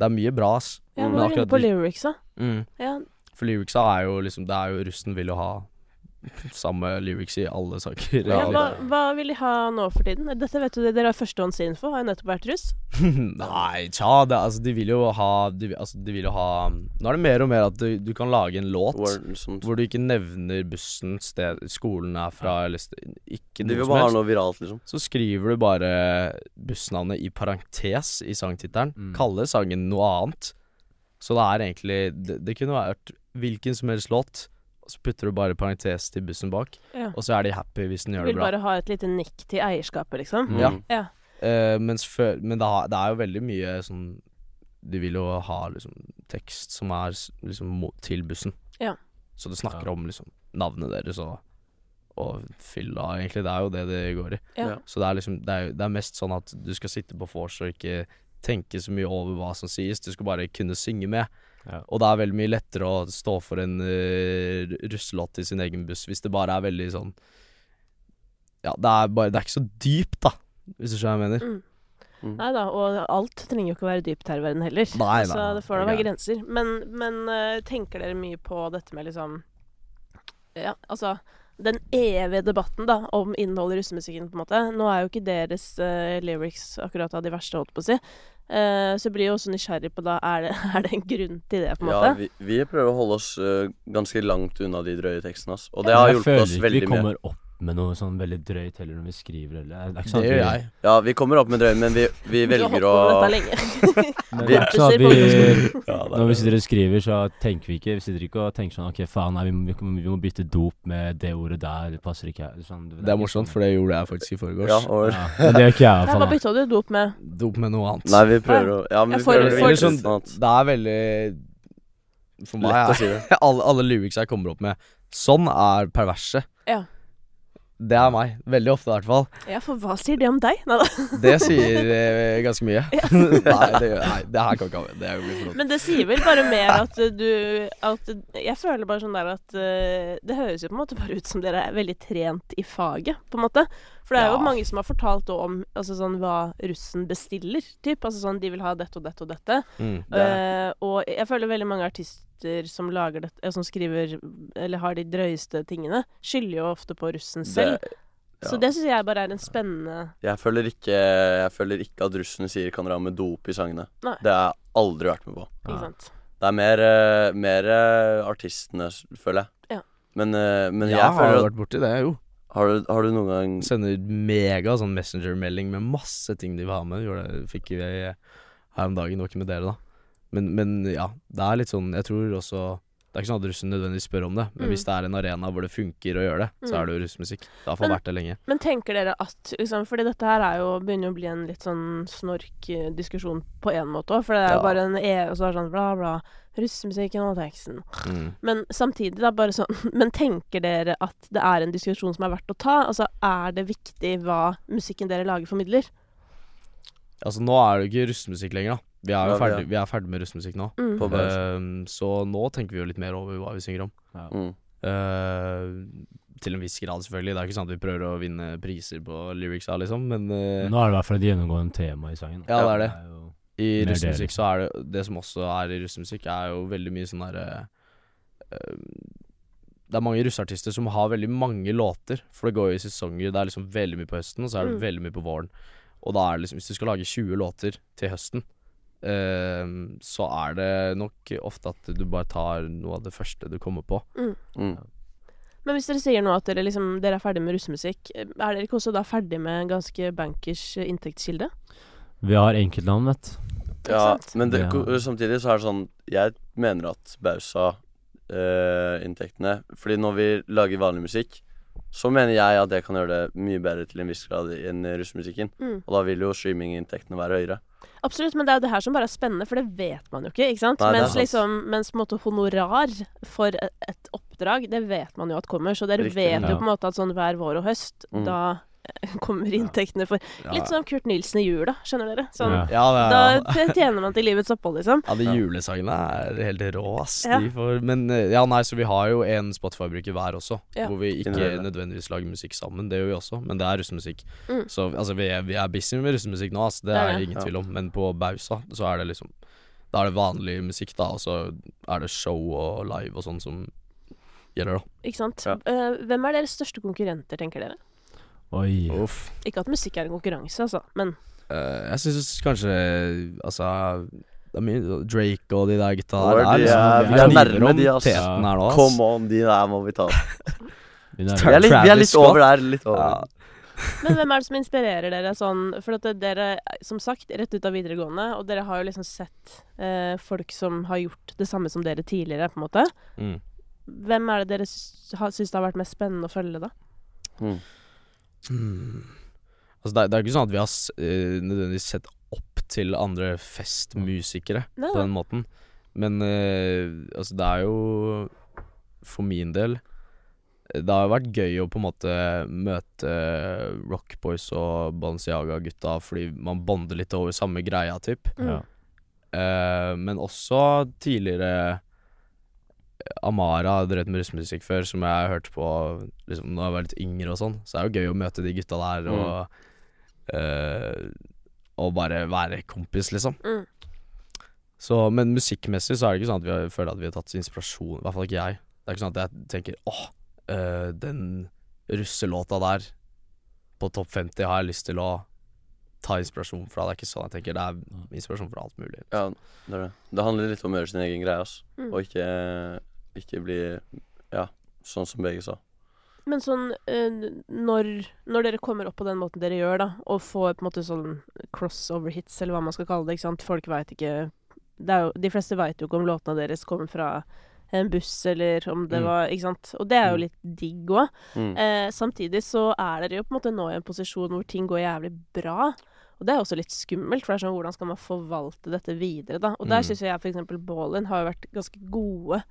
det er mye bra, ass. Ja, Mm. nå Men er inne på lyricsa. Mm. Ja. For lyricsa er jo liksom Det er jo Russen vil jo ha samme lyrics i alle saker. Ja, Ja, hva, hva vil de ha nå for tiden? Dette vet du, Dere har førstehåndsinfo, har jo nettopp vært russ. Nei, tja, det, altså, de vil jo ha de, altså, de vil jo ha Nå er det mer og mer at du, du kan lage en låt sånn- hvor du ikke nevner bussen, sted, skolen er fra, eller st ikke De noe vil som bare ha helst. noe viralt, liksom. Så skriver du bare bussnavnet i parentes i sangtittelen. Mm. Kaller sangen noe annet. Så det er egentlig Det, det kunne vært hvilken som helst låt, og så putter du bare parentes til bussen bak, Ja. og så er de happy hvis den gjør det bra. Vil bare ha et lite nikk til eierskapet, liksom. Mm. Ja. Ja. Uh, mens før Men det, det er jo veldig mye sånn De vil jo ha liksom tekst som er liksom til bussen. Ja. Så det snakker Ja. om liksom navnet deres og, og fylla, egentlig. Det er jo det det går i. Så det er liksom det er, det er mest sånn at du skal sitte på vors og ikke tenke så mye over hva som sies. Du skal bare kunne synge med. Ja. Og det er veldig mye lettere å stå for en uh, russelåt i sin egen buss hvis det bare er veldig sånn Ja, det er bare Det er ikke så dypt, da, hvis du skjønner hva jeg mener. Mm. Mm. Nei da, og alt trenger jo ikke å være dypt her i verden heller. Nei, nei, så det får da være grenser. Men, men uh, tenker dere mye på dette med liksom Ja, altså den evige debatten da om innholdet i russemusikken, på en måte. Nå er jo ikke deres uh, lyrics akkurat av de verste, holdt på å si. Eh, så jeg blir jo også nysgjerrig på da Er det, er det en grunn til det, på en Ja, måte? vi, vi prøver å holde oss uh, ganske langt unna de drøye tekstene. altså. Og det Jeg har hjulpet føler ikke veldig vi mye. kommer opp med noe sånn veldig drøyt heller når vi skriver Eller. Det er ikke Det sånn gjør jeg. Ja, vi kommer opp med drøy, men vi, vi velger holdt å på med dette lenge. Men Vi- det sånn På ungdomsskolen. vi Når vi sitter og skriver, så tenker vi ikke Vi sitter ikke og tenker sånn Ok, faen, nei, vi må, vi må- bytte dop med det ordet der. Det passer ikke her. Sånn, Det er morsomt, for det gjorde jeg faktisk i forgårs. Ja, og ja, Men det gjør ikke jeg, i Nei, hvert Hva bytta du dop med? Dop med noe annet. Nei, vi prøver å Ja, men vi for- prøver å for- vinke sånn, annet. det er veldig For meg Lett å si det. alle, alle lyrics jeg kommer opp med Sånn er perverse. Ja. Det er meg. Veldig ofte, i hvert fall. Ja, for hva sier det om deg? Nei da. Det sier eh, ganske mye. nei, det, nei, det her kan ikke ha. Det. Men det sier vel bare mer at uh, du at, Jeg føler bare sånn der at uh, Det høres jo på en måte bare ut som dere er veldig trent i faget, på en måte. For det er jo Ja. mange som har fortalt om altså sånn, hva russen bestiller, typ. Altså sånn de vil ha dette og dette og dette. Mm. Det Eh, og jeg føler veldig mange artister som lager det, eh, som skriver Eller har de drøyeste tingene, skylder jo ofte på russen selv. Det- Så det syns jeg bare er en spennende Jeg føler ikke Jeg føler ikke at russen sier kan dra med dop i sangene. Nei. Det har jeg aldri vært med på. Ikke Ja. sant? Det er mer, eh, mer eh, artistene, føler jeg. Ja. Men, men jeg jeg har føler Jeg har vært borti det, jo. har du, har du noen gang Sender ut mega sånn messenger-melding med masse ting de vil ha med. Gjorde det, fikk vi her om dagen, det var ikke med dere, da. Men, men ja, det er litt sånn Jeg tror også Det er ikke sånn at russen nødvendigvis spør om det, men Mm. hvis det er en arena hvor det funker å gjøre det, så Mm. er det jo russmusikk. Det har i hvert fall Men- vært det lenge. Men tenker dere at liksom, Fordi dette her er jo, begynner jo å bli en litt sånn snork eh, diskusjon på en måte òg. For det er jo Ja. bare en E, og så er det sånn bla, bla. Russemusikken og teksten. Mm. Men samtidig, da, bare sånn Men tenker dere at det er en diskusjon som er verdt å ta? Altså, er det viktig hva musikken dere lager, formidler? Altså, nå er det jo ikke russemusikk lenger, da. Vi er jo Ja, ferdig, er- vi er ferdig med russemusikk nå. Mm. uh, Ehm, så nå tenker vi jo litt mer over hva vi synger om. Ja. mm. Uh, til en viss grad, selvfølgelig. Det er ikke sånn at vi prøver å vinne priser på lyricsa, liksom, men uh, Nå er det i hvert fall et gjennomgående tema i sangen. Ja, det er det. i russemusikk så er det Det som også er i russemusikk, er jo veldig mye sånn derre eh, Det er mange russeartister som har veldig mange låter, for det går jo i sesonger. Det er liksom veldig mye på høsten, og så er det Mm. veldig mye på våren. Og da er det liksom Hvis du skal lage 20 låter til høsten, så er det nok ofte at du bare tar noe av det første du kommer på. Mm. Men hvis dere sier nå at dere, liksom, dere er ferdig med russemusikk, eh, er dere ikke også da ferdig med en ganske bankers eh, inntektskilde? Vi har enkeltnavn, vet du. Ja, men det, Ja. samtidig så er det sånn Jeg mener at Bausa-inntektene Fordi når vi lager vanlig musikk, så mener jeg at det kan gjøre det mye bedre til en viss grad enn russemusikken. Mm. Og da vil jo streaminginntektene være høyere. Absolutt, men det er jo det her som bare er spennende, for det vet man jo ikke. ikke sant? Nei, mens, liksom, mens på en måte honorar for et, oppdrag, det vet man jo at kommer. Så dere Riktig. vet jo Ja. på en måte at sånn hver vår og høst, Mm. da kommer inntektene for Litt som Kurt Nilsen i jula, skjønner dere? Sånn, Ja. Ja, det Da er, tjener man til livets opphold, liksom. ja, de Ja. julesangene er helt rå, ass. Ja. De får, men eh, ja, nei, så vi har jo en Spotify-bruker hver også, Ja. hvor vi ikke nødvendigvis lager musikk sammen. Det gjør vi også, men det er russemusikk. Mm. Så altså, vi er, vi er busy med russemusikk nå, ass. Det er det. ingen tvil om. Men på Bausa så er det liksom Da er det vanlig musikk, da, og så er det show og live og sånn som gjelder, da. Ikke sant? Ja. Eh, hvem er deres største konkurrenter, tenker dere? Oi. Uff. Ikke at musikk er en konkurranse, altså, men Eh, jeg syns kanskje Altså det er mye Drake og de der gutta Hvor der. de er- liksom- vi er kniver nærme om de, ass. teten her nå, ass. Come on, de der må vi ta. Vi nærmer Vi er litt, vi er Travis litt Scott. over der. Litt over. Ja. Men hvem er det som inspirerer dere sånn For at det- dere, som sagt, rett ut av videregående, og dere har jo liksom sett eh, folk som har gjort det samme som dere tidligere, på en måte. Mm. Hvem er det dere syns har, syns det har vært mest spennende å følge, da? Mm. Hmm. Altså, det, det er ikke sånn at vi har eh, nødvendigvis sett opp til andre festmusikere Nei, på den måten. Men uh, altså, det er jo For min del Det har vært gøy å på en måte møte Rock Boys og Balenciaga-gutta fordi man bonder litt over samme greia, typ. Mm. Ja. Uh, men også tidligere Amara har drevet med russmusikk før, som jeg hørte på liksom, når jeg var litt yngre og sånn. Så det er jo gøy å møte de gutta der og eh, Og bare være kompis, liksom. Mm. Så, men musikkmessig så er det ikke sånn at vi har, føler at vi har tatt inspirasjon. I hvert fall ikke jeg. Det er ikke sånn at jeg tenker åh, eh, den russelåta der på topp 50 har jeg lyst til å ta inspirasjon fra. Det er ikke sånn jeg tenker. Det er inspirasjon fra alt mulig. Ja, det er det. Det handler litt om å gjøre sin egen greie, altså. Mm. Og ikke, ikke bli Ja, sånn som begge sa. Men sånn eh, når, når dere kommer opp på den måten dere gjør, da, og får på en måte sånn crossover hits, eller hva man skal kalle det, ikke sant. Folk veit ikke det jo, De fleste veit jo ikke om låtene deres kommer fra en buss, eller om det Mm. var Ikke sant. Og det er jo Mm. litt digg òg. Mm. Eh, samtidig så er dere jo på en måte nå i en posisjon hvor ting går jævlig bra. Og det er også litt skummelt, for det er sånn hvordan skal man forvalte dette videre, da. Og der Mm. syns jeg eksempel Ballin har jo vært ganske gode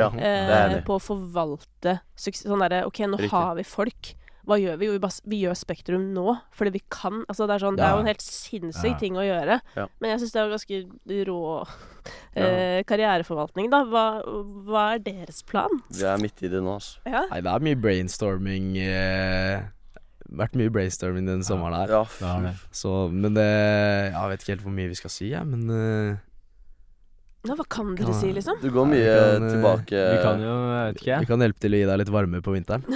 Ja, Mhm. er eh, på å forvalte suksess. Sånn derre OK, nå Riktig. har vi folk. Hva gjør vi? Jo, vi, bare, vi gjør Spektrum nå, fordi vi kan. Altså, det er sånn Det er jo en helt sinnssyk Ja. ting å gjøre. Ja. Men jeg syns det er jo ganske rå eh, karriereforvaltning, da. Hva, hva er deres plan? Vi er midt i det nå, altså. Ja. Nei, det er mye brainstorming eh, Vært mye brainstorming den sommeren her. Ja. Så, men det Jeg vet ikke helt hvor mye vi skal si, jeg, men eh, Ja, hva kan dere si, liksom? Du går Ja, vi mye kan, eh, tilbake Vi kan jo, jeg vet vi kan hjelpe til å gi deg litt varme på vinteren.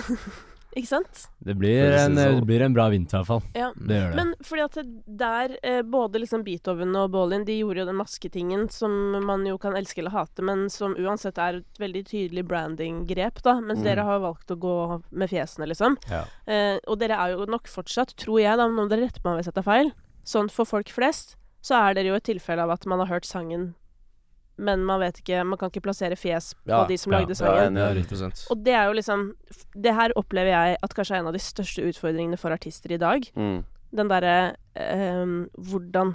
Ikke sant? Det blir, en, det sånn. blir en bra vinter, i hvert fall. Ja. Det gjør det. Men fordi at der, eh, både liksom Beethoven og Ballin, de gjorde jo den masketingen som man jo kan elske eller hate, men som uansett er et veldig tydelig branding-grep, da. Mens Mm. dere har valgt å gå med fjesene, liksom. Ja. Eh, og dere er jo nok fortsatt, tror jeg, da, om dere retter meg hvis jeg tar feil, sånn for folk flest, så er dere jo et tilfelle av at man har hørt sangen, men man vet ikke Man kan ikke plassere fjes på Ja, de som ja, lagde ja, sangen. Ja, Ja, og det er jo liksom Det her opplever jeg at kanskje er en av de største utfordringene for artister i dag. Mm. Den derre eh, hvordan,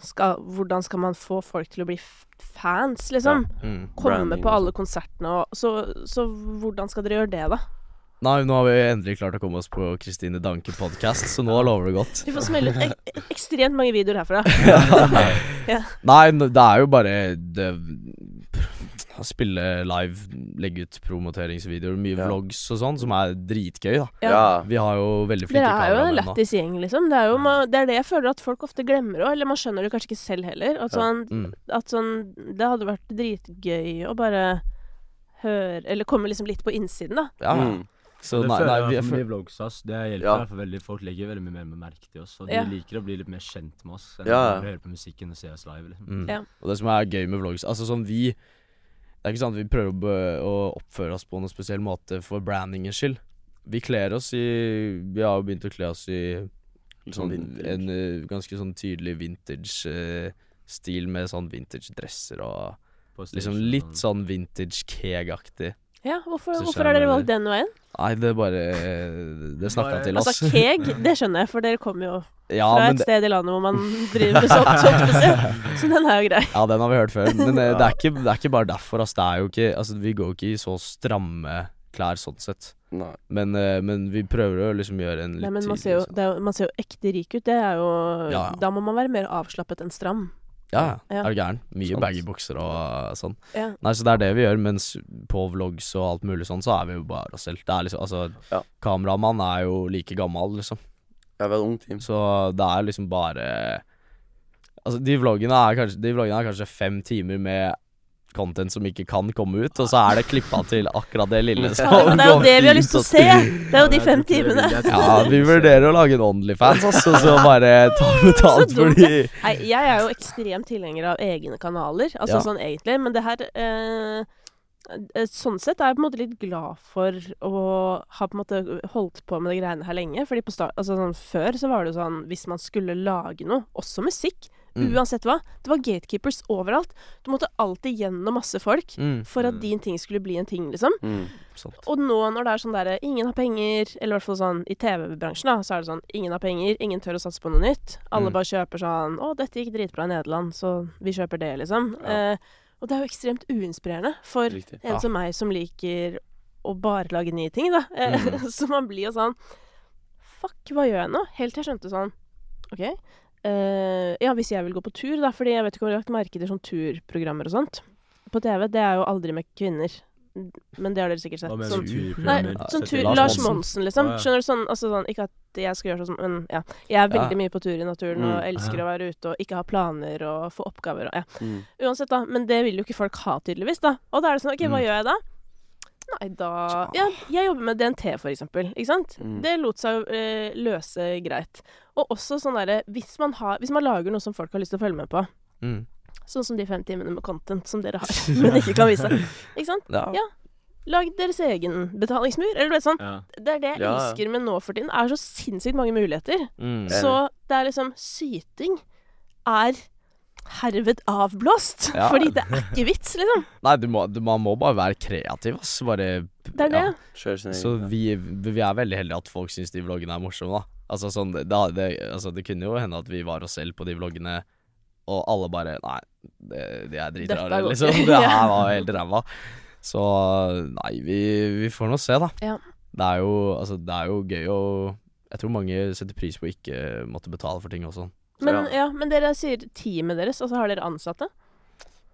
hvordan skal man få folk til å bli f fans, liksom? mm. Komme branding på alle konsertene og så, så hvordan skal dere gjøre det, da? Nei, nå har vi endelig klart å komme oss på Kristine Danke podcast, så nå lover det godt. Vi får smelle ut ek ekstremt mange videoer herfra. Nei, det er jo bare det Spille live, legge ut promoteringsvideoer, mye Ja. vlogs og sånn, som er dritgøy, da. Ja. Ja. Vi har jo veldig flinke Dere er jo en kameramenn lættis gjeng, liksom. Det er jo man, det er det jeg føler at folk ofte glemmer òg, eller man skjønner det kanskje ikke selv heller. At Ja. sånn, Mm. at sånn Det hadde vært dritgøy å bare høre Eller komme liksom litt på innsiden, da. Ja, ja. Mm. Så det nei, føler nei, jeg er for, mye vlogs ass. Det hjelper Ja. fall veldig. Folk legger veldig mye mer merke til oss. Og de Ja. liker å bli litt mer kjent med oss enn Ja. å høre på musikken og se oss live. Liksom. mm. Ja. Og det som er gøy med vlogs Altså sånn vi Det er ikke sant vi prøver å, oppføre oss på noen spesiell måte for brandingens skyld. Vi kler oss i Vi har jo begynt å kle oss i sånn sånn, en eh, ganske sånn tydelig vintage-stil med sånn vintage-dresser og liksom litt sånn vintage keg-aktig. Ja, hvorfor, Så hvorfor har dere valgt den veien? Nei, det bare Det snakka Bare- til oss. Altså, keg, det skjønner jeg, for dere kommer jo ja, fra et sted i landet hvor man driver med sånt. sånt så- så den er jo grei. ja, den har vi hørt før. Men det, det, er ikke, det er ikke bare derfor. Altså, det er jo ikke Altså, vi går jo ikke i så stramme klær sånn sett. Nei. Men, eh, men vi prøver å liksom gjøre en litt Nei, men man ser, jo, det er, jo- man ser jo ekte rik ut. Det er jo Ja, ja. Da må man være mer avslappet enn stram. Ja, Ja. Er du gæren? Mye Sant. baggy og uh, sånn. Ja. Nei, så det er det vi gjør, mens på vlogs og alt mulig sånn, så er vi jo bare oss selv. Det er liksom, altså Ja. Kameramann er jo like gammel, liksom. Ja, vi er et ungt team. Så det er liksom bare Altså, de vloggene er kanskje, de vloggene er kanskje fem timer med content som ikke kan komme ut, og så er det klippa til akkurat det lille som Ja, det er jo det vi har lyst til å se! Det er jo de fem timene. Ja, vi vurderer å lage en Onlyfans, altså, så bare ta betalt for de Nei, jeg er jo ekstremt tilhenger av egne kanaler, altså Ja. sånn egentlig, men det her eh, eh, Sånn sett er jeg på en måte litt glad for å ha på en måte holdt på med de greiene her lenge. Fordi på start, altså sånn, Før så var det jo sånn hvis man skulle lage noe, også musikk, Mm. uansett hva Det var gatekeepers overalt. Du måtte alltid gjennom masse folk Mm. for at din ting skulle bli en ting, liksom. Mm. Og nå når det er sånn derre Ingen har penger, eller i hvert fall sånn i TV-bransjen, da, så er det sånn Ingen har penger, ingen tør å satse på noe nytt. Alle Mm. bare kjøper sånn Å, dette gikk dritbra i Nederland, så vi kjøper det, liksom. Ja. Eh, og det er jo ekstremt uinspirerende for Riktig. en Ja. som meg, som liker å bare lage nye ting, da. Eh, Mm. så man blir jo sånn Fuck, hva gjør jeg nå? Helt til jeg skjønte sånn OK. Eh, ja, hvis jeg vil gå på tur, da, fordi jeg vet ikke om du har lagt merke til sånn turprogrammer og sånt. På TV, det er jo aldri med kvinner. Men det har dere sikkert sett. Hva Sånn. Nei, sånn tur, Lars Monsen. Liksom. Skjønner du sånn, altså sånn Ikke at jeg skal gjøre sånn, men ja. Jeg er veldig mye på tur i naturen og Mm. elsker å være ute og ikke ha planer og få oppgaver og ja. Mm. Uansett, da. Men det vil jo ikke folk ha, tydeligvis, da. Og da er det sånn, OK, hva Mm. gjør jeg da? Nei, da Ja, jeg jobber med DNT, for eksempel. Ikke sant? Mm. Det lot seg eh, løse greit. Og også sånn derre hvis, man hvis man lager noe som folk har lyst til å følge med på, Mm. sånn som de fem timene med content som dere har, men ikke kan vise, ikke sant? Ja. Ja. lag deres egen betalingsmur. Eller du vet sånn. Ja. Det er det jeg Ja, elsker med nå for tiden. Det er så sinnssykt mange muligheter. Mm. Så det er liksom Syting er herved avblåst. Ja. Fordi det er ikke vits, liksom. Nei, du må, du, man må bare være kreativ, ass. Bare Det er det. ja. Så vi, vi er veldig heldige at folk syns de vloggene er morsomme, da. Altså sånn det, det, altså, det kunne jo hende at vi var oss selv på de vloggene, og alle bare Nei, det, de er dritrare, liksom. Det her var helt ræva. Så nei, vi, vi får nå se, da. Ja. Det er jo Altså, det er jo gøy å Jeg tror mange setter pris på å ikke måtte betale for ting også. Men, Ja. ja, men dere sier teamet deres, altså har dere ansatte?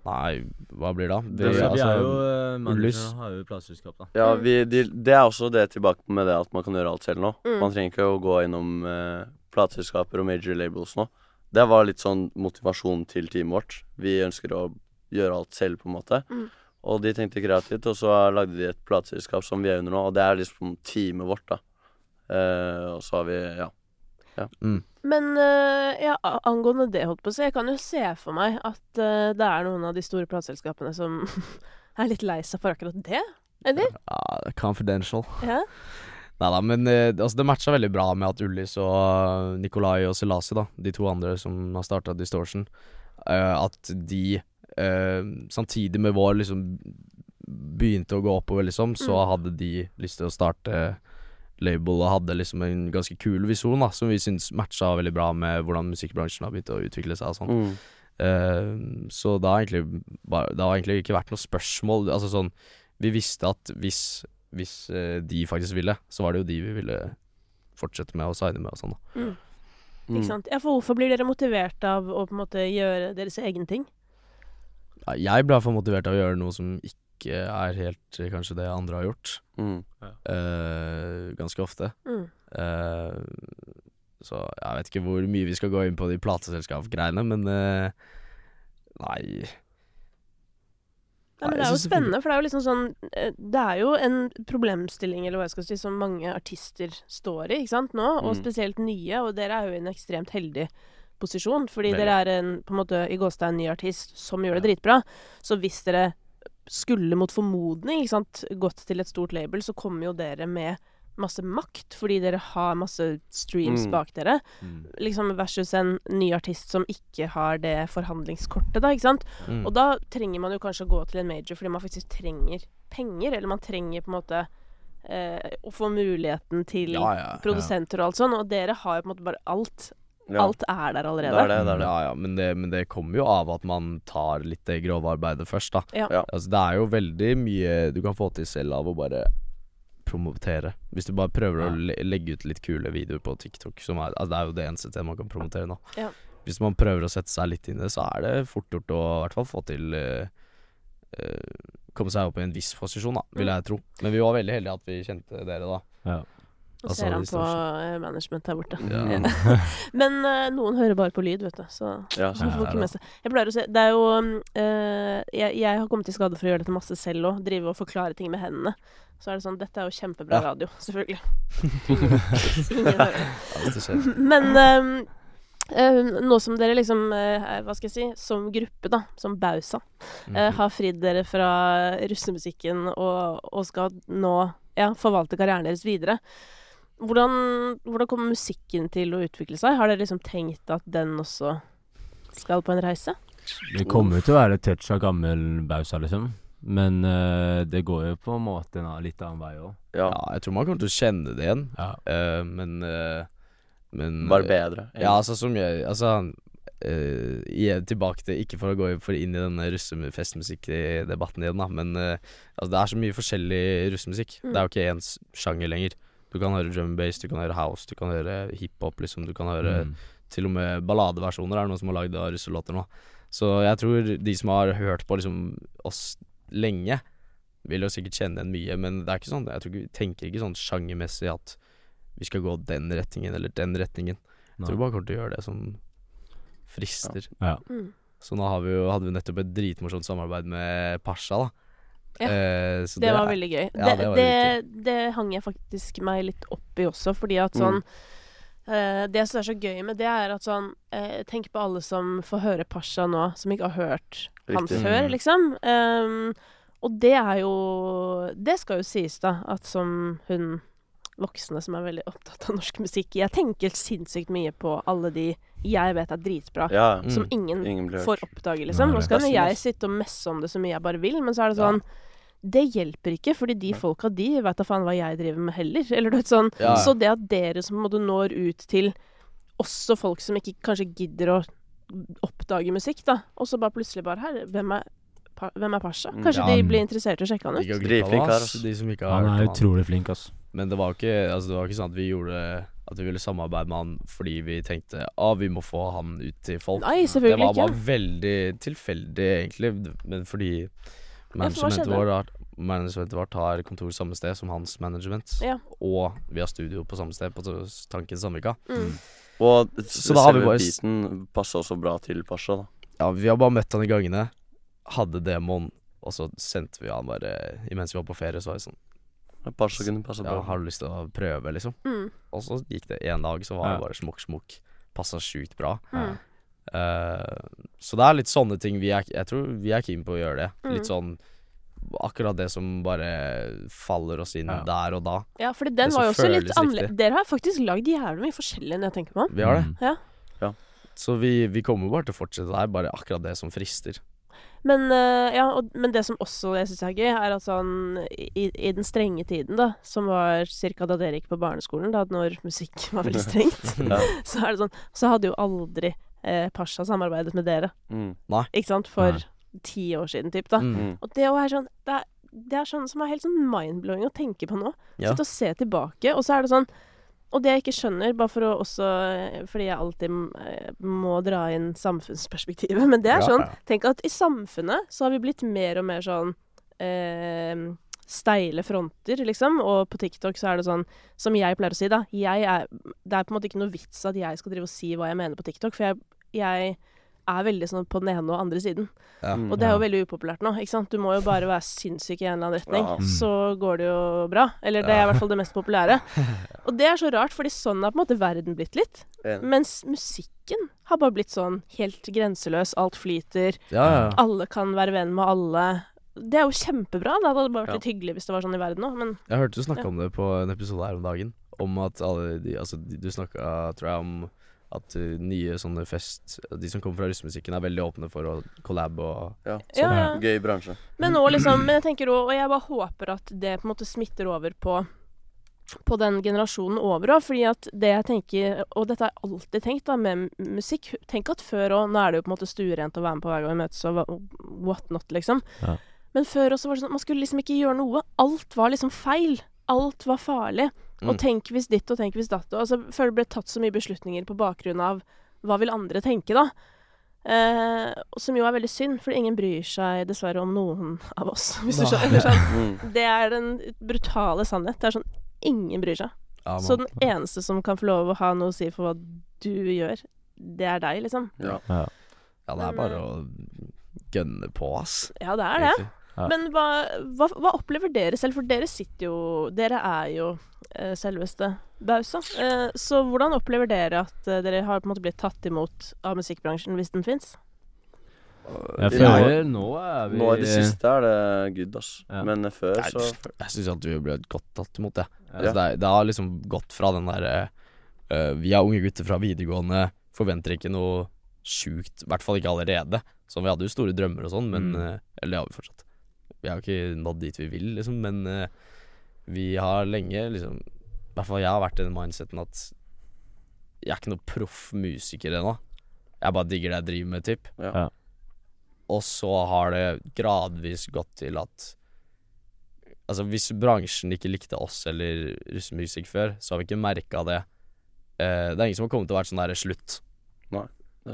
Nei, hva blir det da? Det, vi altså, er jo uh, Ullys. Har jo plateselskap, da. Ja, vi, de, det er også det tilbake med det at man kan gjøre alt selv nå. Mm. Man trenger ikke å gå innom uh, plateselskaper og major labels nå. Det var litt sånn motivasjon til teamet vårt. Vi ønsker å gjøre alt selv, på en måte. Mm. Og de tenkte kreativt, og så lagde de et plateselskap som vi er under nå, og det er liksom teamet vårt, da. Uh, og så har vi Ja. Men øh, ja, angående det, holdt på å si, jeg kan jo se for meg at øh, det er noen av de store plateselskapene som er litt lei seg for akkurat det. Eller? Ja, confidential. Ja. Nei da, men eh, altså, det matcha veldig bra med at Ullis og eh, Nikolai og Selasi, da, de to andre som har starta Distortion, eh, at de eh, samtidig med vår liksom begynte å gå oppover, liksom, så Mm. hadde de lyst til å starte label og hadde liksom en ganske kul visjon, da, som vi syns matcha veldig bra med hvordan musikkbransjen har begynt å utvikle seg og sånn. Mm. Uh, så det har egentlig bare, Det har egentlig ikke vært noe spørsmål. Altså sånn Vi visste at hvis, hvis uh, de faktisk ville, så var det jo de vi ville fortsette med å signe med og sånn, da. Mm. Mm. Ikke sant? Ja, for hvorfor blir dere motivert av å på en måte gjøre deres egen ting? Ja, Jeg ble iallfall motivert av å gjøre noe som ikke er helt eh, kanskje det andre har gjort. Mm. Uh, ganske ofte. Mm. Uh, så jeg vet ikke hvor mye vi skal gå inn på de plateselskap-greiene, men uh, Nei. Nei, men det er jo spennende, for det er jo liksom sånn Det er jo en problemstilling, eller hva jeg skal si, som mange artister står i, ikke sant, nå, og Mm. spesielt nye, og dere er jo i en ekstremt heldig posisjon, fordi Veldig. dere er en, på en måte, i gåstein ny artist som gjør det dritbra. Så hvis dere skulle mot formodning, gått til et stort label, så kommer jo dere med masse makt, fordi dere har masse streams Mm. bak dere liksom versus en ny artist som ikke har det forhandlingskortet, da, ikke sant. Mm. Og da trenger man jo kanskje å gå til en major fordi man faktisk trenger penger, eller man trenger på en måte eh, å få muligheten til ja, ja, produsenter og alt sånn, og dere har jo på en måte bare alt. Ja. Alt er der Det allerede. er det, det er det. Ja, ja, men det, men det kommer jo av at man tar litt det grove arbeidet først, da. Ja. Ja. Altså, det er jo veldig mye du kan få til selv av å bare promotere. Hvis du bare prøver Ja. å le legge ut litt kule videoer på TikTok, som er, altså, det er jo det eneste stedet man kan promotere nå. Ja. Hvis man prøver å sette seg litt inn i det, så er det fort gjort å i hvert fall få til uh, uh, Komme seg opp i en viss posisjon, da, vil Mm. jeg tro. Men vi var veldig heldige at vi kjente dere, da. Ja. Og Altså, ser han på eh, management der borte. Ja. Men uh, noen hører bare på lyd, vet du, så Ja, så får ikke med seg. Jeg pleier å si Det er jo uh, jeg, jeg har kommet i skade for å gjøre dette masse selv òg. Drive og forklare ting med hendene. Så er det sånn Dette er jo kjempebra Ja. radio, selvfølgelig. Ingen, hører. Men Uh, nå som dere liksom uh, Hva skal jeg si Som gruppe, da, som Bausa, uh, mm -hmm. har fridd dere fra russemusikken og, og skal nå ja, forvalte karrieren deres videre. Hvordan, hvordan kommer musikken til å utvikle seg? Har dere liksom tenkt at den også skal på en reise? Det kommer jo til å være et touch av gammel Bausa, liksom. Men uh, det går jo på en måte en litt annen vei òg. ja. Ja, jeg tror man kommer til å kjenne det igjen, Ja. Uh, men uh, Men Bare bedre. Ja, altså som jeg Altså Uh, igjen tilbake til Ikke for å gå for inn i denne russefestmusikkdebatten igjen, da, men uh, altså, det er så mye forskjellig russemusikk. Mm. Det er jo ikke én sjanger lenger. Du kan høre drum bass, du kan høre house, du kan høre hiphop, liksom. Du kan høre Mm. til og med balladeversjoner er det noen som har lagd av russelåter nå. Så jeg tror de som har hørt på liksom oss lenge, vil jo sikkert kjenne igjen mye, men det er ikke sånn Jeg tror ikke, tenker ikke sånn sjangermessig at vi skal gå den retningen eller den retningen. Jeg tror vi bare kommer til å gjøre det som frister. Ja. Mm. Så nå har vi jo, hadde vi nettopp et dritmorsomt samarbeid med Pasha, da. Ja, Eh, så Det var veldig gøy. Ja, det, det det, det hang jeg faktisk meg litt opp i også, fordi at sånn eh, Det som er så gøy med det, er at sånn eh, Tenk på alle som får høre Pasha nå, som ikke har hørt han før, Mm. liksom. Um, Og det er jo Det skal jo sies, da, at som hun voksne som er veldig opptatt av norsk musikk Jeg tenker sinnssykt mye på alle de jeg vet er dritbra, Ja, Mm. som ingen ingen får oppdage, liksom. Nå skal jo jeg sitte og messe om det så mye jeg bare vil, men så er det Ja. Det hjelper ikke, fordi de Nei. folka, de vet da faen hva jeg driver med heller. Eller sånn Ja, ja. Så det at dere som måte når ut til også folk som ikke kanskje gidder å oppdage musikk, da, og så bare plutselig bare Her, hvem er, pa, hvem er Pasha? Mm. Kanskje Ja. de blir interessert i å sjekke han ut? Dritflink her, oss, de som ikke har Han er utrolig flink, ass. Men det var ikke, altså det var ikke sånn at vi gjorde At vi ville samarbeide med han fordi vi tenkte ah, vi må få han ut til folk. Nei, det selvfølgelig var ikke. bare veldig tilfeldig, egentlig. Men fordi managementet vår, har- managementet vårt har kontor samme sted som hans management. Ja. Og vi har studio på samme sted, på Tanken Sandvika. Mm. Og Så da har vi bare beaten passa også bra til Pasha, da. Ja, vi har bare møtt han i gangene, hadde demoen, og så sendte vi han bare Imens vi var på ferie, så var det sånn Pasha kunne passa Ja, har du lyst til å prøve, liksom? Mm. Og så gikk det en dag, så var Ja. det bare smokk, smokk. Passa sjukt bra. Mm. Eh, så det er litt sånne ting vi er Jeg tror vi er keen på å gjøre det. Mm. Litt sånn Akkurat det som bare faller oss inn Ja. der og da. Ja, for den var jo også litt annerledes. Dere har faktisk lagd jævlig mye forskjellig når jeg tenker meg om. Vi har det. Mm. Så vi, vi kommer bare til å fortsette. Det er bare akkurat det som frister. Men, eh, ja, og, men det som også jeg syns er gøy, er at sånn i, i den strenge tiden, da, som var ca. da dere gikk på barneskolen, da når musikk var veldig strengt, Ja. så er det sånn Så hadde jo aldri eh, Pasha samarbeidet med dere, Mm. ikke sant, for Nei. ti år siden, typ, da. Mm. Mm. Og det òg er sånn det er, det er sånn som er helt sånn mind-blowing å tenke på nå. Ja. Sitte og se tilbake, og så er det sånn Og det jeg ikke skjønner, bare for å også Fordi jeg alltid eh, må dra inn samfunnsperspektivet, men det er Ja, sånn ja. Tenk at i samfunnet så har vi blitt mer og mer sånn eh, steile fronter, liksom. Og på TikTok så er det sånn, som jeg pleier å si, da jeg er, Det er på en måte ikke noe vits at jeg skal drive og si hva jeg mener på TikTok, for jeg, jeg er veldig sånn på den ene og andre siden. Ja. Mm. Og det er jo Ja. veldig upopulært nå, ikke sant. Du må jo bare være sinnssyk i en eller annen retning, Ja. Mm. så går det jo bra. Eller det er i hvert fall det mest populære. Og det er så rart, fordi sånn har på en måte verden blitt litt. Mens musikken har bare blitt sånn helt grenseløs, alt flyter. Ja, ja. Alle kan være venn med alle. Det er jo kjempebra. Det hadde bare vært Ja. litt hyggelig hvis det var sånn i verden òg, men Jeg hørte du snakka Ja. om det på en episode her om dagen. Om at alle de Altså, de, du snakka, tror jeg, om at uh, nye sånne fest De som kommer fra russemusikken, er veldig åpne for å collab og Ja. Ja, ja. Gøy bransje. Men nå liksom Men jeg tenker også, og jeg bare håper at det på en måte smitter over på på den generasjonen over òg, fordi at det jeg tenker Og dette har jeg alltid tenkt da med musikk Tenk at før òg Nå er det jo på en måte stuerent å være med på hver gang vi møtes og what not, liksom. Ja. Men før også var det sånn at man skulle liksom ikke gjøre noe. Alt var liksom feil. Alt var farlig. Og Mm. tenk hvis ditt og tenk hvis datt. Og altså, før det ble tatt så mye beslutninger på bakgrunn av hva vil andre tenke, da. Eh, som jo er veldig synd, for ingen bryr seg dessverre om noen av oss. Hvis du skjønner. Sånn. Det er den brutale sannhet. Det er sånn ingen bryr seg. ja, Så den eneste som kan få lov å ha noe å si for hva du gjør, det er deg, liksom. Ja. Ja. ja, det er bare å gønne på, ass. Ja, det er det. Ja. Men hva, hva, hva opplever dere selv? For dere sitter jo Dere er jo eh, selveste Bausa. Eh, så hvordan opplever dere at eh, dere har på en måte blitt tatt imot av musikkbransjen, hvis den fins? Jeg Ja. nå er vi Nå i det siste er det good, ass. Ja. Men før så Jeg syns at vi ble godt tatt imot, jeg. Ja. Altså, det, er, det har liksom gått fra den derre uh, Vi er unge gutter fra videregående, forventer ikke noe sjukt, i hvert fall ikke allerede. Så vi hadde jo store drømmer og sånn, men Mm. uh, Eller det har vi fortsatt. Vi har ikke nådd dit vi vil, liksom, men uh, vi har lenge liksom I hvert fall jeg har vært i den mindseten at jeg er ikke noen proff musiker ennå. Jeg bare digger det jeg driver med, typ. Ja. Ja. Og så har det gradvis gått til at Altså, hvis bransjen ikke likte oss eller russemusikk før, så har vi ikke merka det. Uh, det er ingen som har kommet til å være sånn der slutt. sant.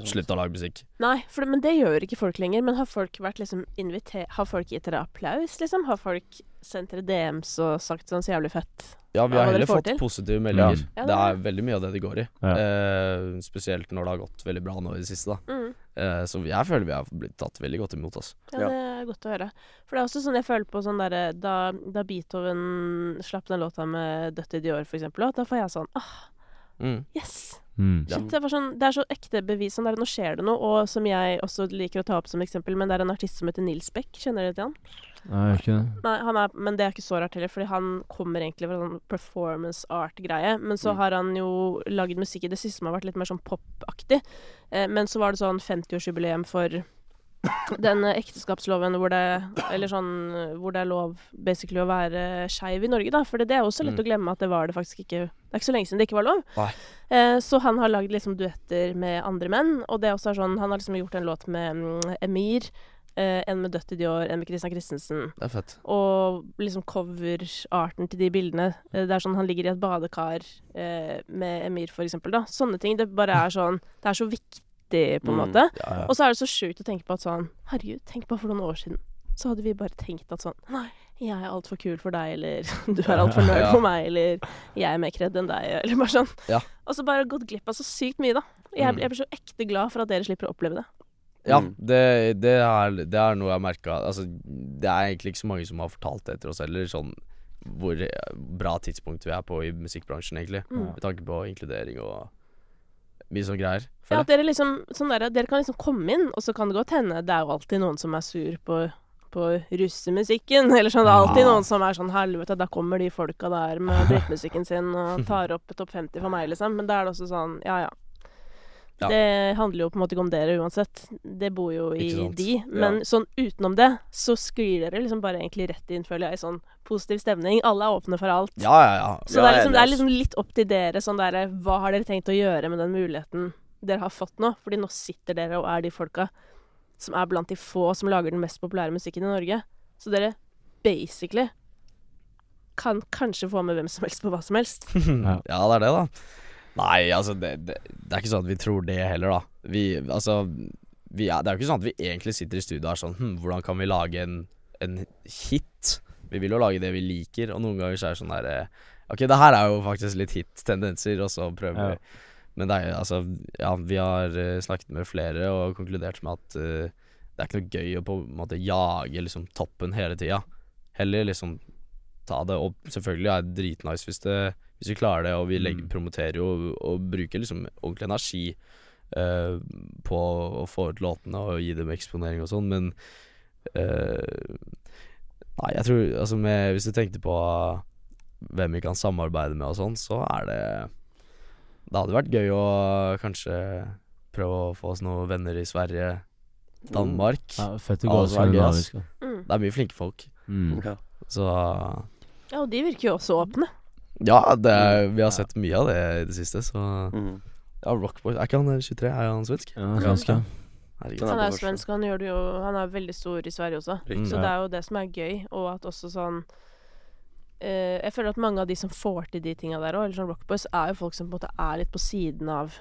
Slutt å lage musikk. Nei, for, det- men det gjør ikke folk lenger. Men har folk vært liksom inviter... Har folk gitt dere applaus, liksom? Har folk sendt dere DMs og sagt sånn så jævlig fett? Ja, vi har heller fått til. positive meldinger. Ja, det er veldig mye av det det går i. Ja. Eh, spesielt når det har gått veldig bra nå i det siste, da. Mm. Eh, så jeg føler vi har blitt tatt veldig godt imot oss. Ja, Ja. det er godt å høre. For det er også sånn jeg føler på sånn derre da, da Beethoven slapp den låta med 'Dødt i Dior', for eksempel, da får jeg sånn ah, Mm. yes! Mm. Shit, det, sånn, det er så ekte bevis. Sånn der, nå skjer det noe, og som jeg også liker å ta opp som eksempel, men det er en artist som heter Nils Beck. Kjenner dere til han? Nei, ikke det. Nei, han er, men det er ikke så rart heller, fordi han kommer egentlig fra sånn performance art-greie. Men så Mm. har han jo lagd musikk i det siste som har vært litt mer sånn pop-aktig. Eh, men så var det sånn 50-årsjubileum for den eh, ekteskapsloven hvor det Eller sånn hvor det er lov basically å være skeiv i Norge, da. For det, det er også lett Mm. å glemme at det var det faktisk ikke Det er ikke så lenge siden det ikke var lov. Eh, så han har lagd liksom duetter med andre menn, og det også er sånn Han har liksom gjort en låt med um, Emir. Eh, en med Dødt i Dior, en med Christian Christensen. Det er fett. Og liksom coverarten til de bildene. Eh, Det er sånn han ligger i et badekar eh, med Emir, for eksempel. Da. Sånne ting. Det bare er sånn Det er så viktig, på en Mm. måte. Ja, ja. Og så er det så sjukt å tenke på at sånn Herregud, tenk bare for noen år siden. Så hadde vi bare tenkt at sånn Nei, jeg er altfor kul for deg, eller du er altfor nerd Ja. for meg, eller jeg er mer kredd enn deg, eller bare sånn. Ja. Og så bare gått glipp av så sykt mye, da. Jeg, Mm. jeg blir så ekte glad for at dere slipper å oppleve det. Ja, Mm. det, det, er, det er noe jeg har merka Altså, det er egentlig ikke så mange som har fortalt det etter oss heller, sånn hvor bra tidspunkt vi er på i musikkbransjen, egentlig. Mm. Med tanke på inkludering og mye sånn greier. Ja, at dere liksom sånn der, Dere kan liksom komme inn, og så kan det godt hende Det er jo alltid noen som er sur på på russemusikken, eller sånn. Det er alltid noen som er sånn Helvete, da kommer de folka der med drittmusikken sin og tar opp topp 50 for meg, liksom. Men da er det også sånn Ja, ja. Ja. Det handler jo på en måte ikke om dere uansett. Det bor jo i de. Men sånn utenom det, så sklir dere liksom bare egentlig rett inn, føler jeg, i sånn positiv stemning. Alle er åpne for alt. Ja, ja, ja. Så Ja, det, er liksom, det er liksom litt opp til dere sånn derre Hva har dere tenkt å gjøre med den muligheten dere har fått nå? Fordi nå sitter dere og er de folka som er blant de få som lager den mest populære musikken i Norge. Så dere basically kan kanskje få med hvem som helst på hva som helst. Ja. ja, det er det, da. Nei, altså, det, det, det er ikke sånn at vi tror det heller, da. Vi, altså vi er, Det er jo ikke sånn at vi egentlig sitter i studio og er sånn hm, Hvordan kan vi lage en, en hit? Vi vil jo lage det vi liker, og noen ganger så er det sånn derre Ok, det her er jo faktisk litt hit-tendenser, og så prøver Ja. vi Men det er jo altså Ja, vi har eh, snakket med flere og konkludert med at uh, det er ikke noe gøy å på en måte jage liksom toppen hele tida. Heller liksom ta det Og selvfølgelig er det dritnice hvis, det, hvis vi klarer det, og vi legger, Mm. promoterer jo og, og bruker liksom ordentlig energi uh, på å få ut låtene og gi dem eksponering og sånn, men uh, Nei, jeg tror altså med, Hvis du tenkte på hvem vi kan samarbeide med og sånn, så er det Det hadde vært gøy å kanskje prøve å få oss noen venner i Sverige, Danmark. Ja, fett å gå det gøy, skandinavisk. da. Mm. Det er mye flinke folk, Mm. Ja. så Ja, og de virker jo også åpne. Ja, det er, vi har sett mye av det i det siste, så Mm. Ja, Rockboy Er ikke han 23? Er han svensk? Ja, svensk, ja. Herregud. Han er svensk, han gjør det jo Han er veldig stor i Sverige også. Riktig. Så det er jo det som er gøy, og at også sånn eh, Jeg føler at mange av de som får til de tinga der òg, eller sånn rockboys, er jo folk som på en måte er litt på siden av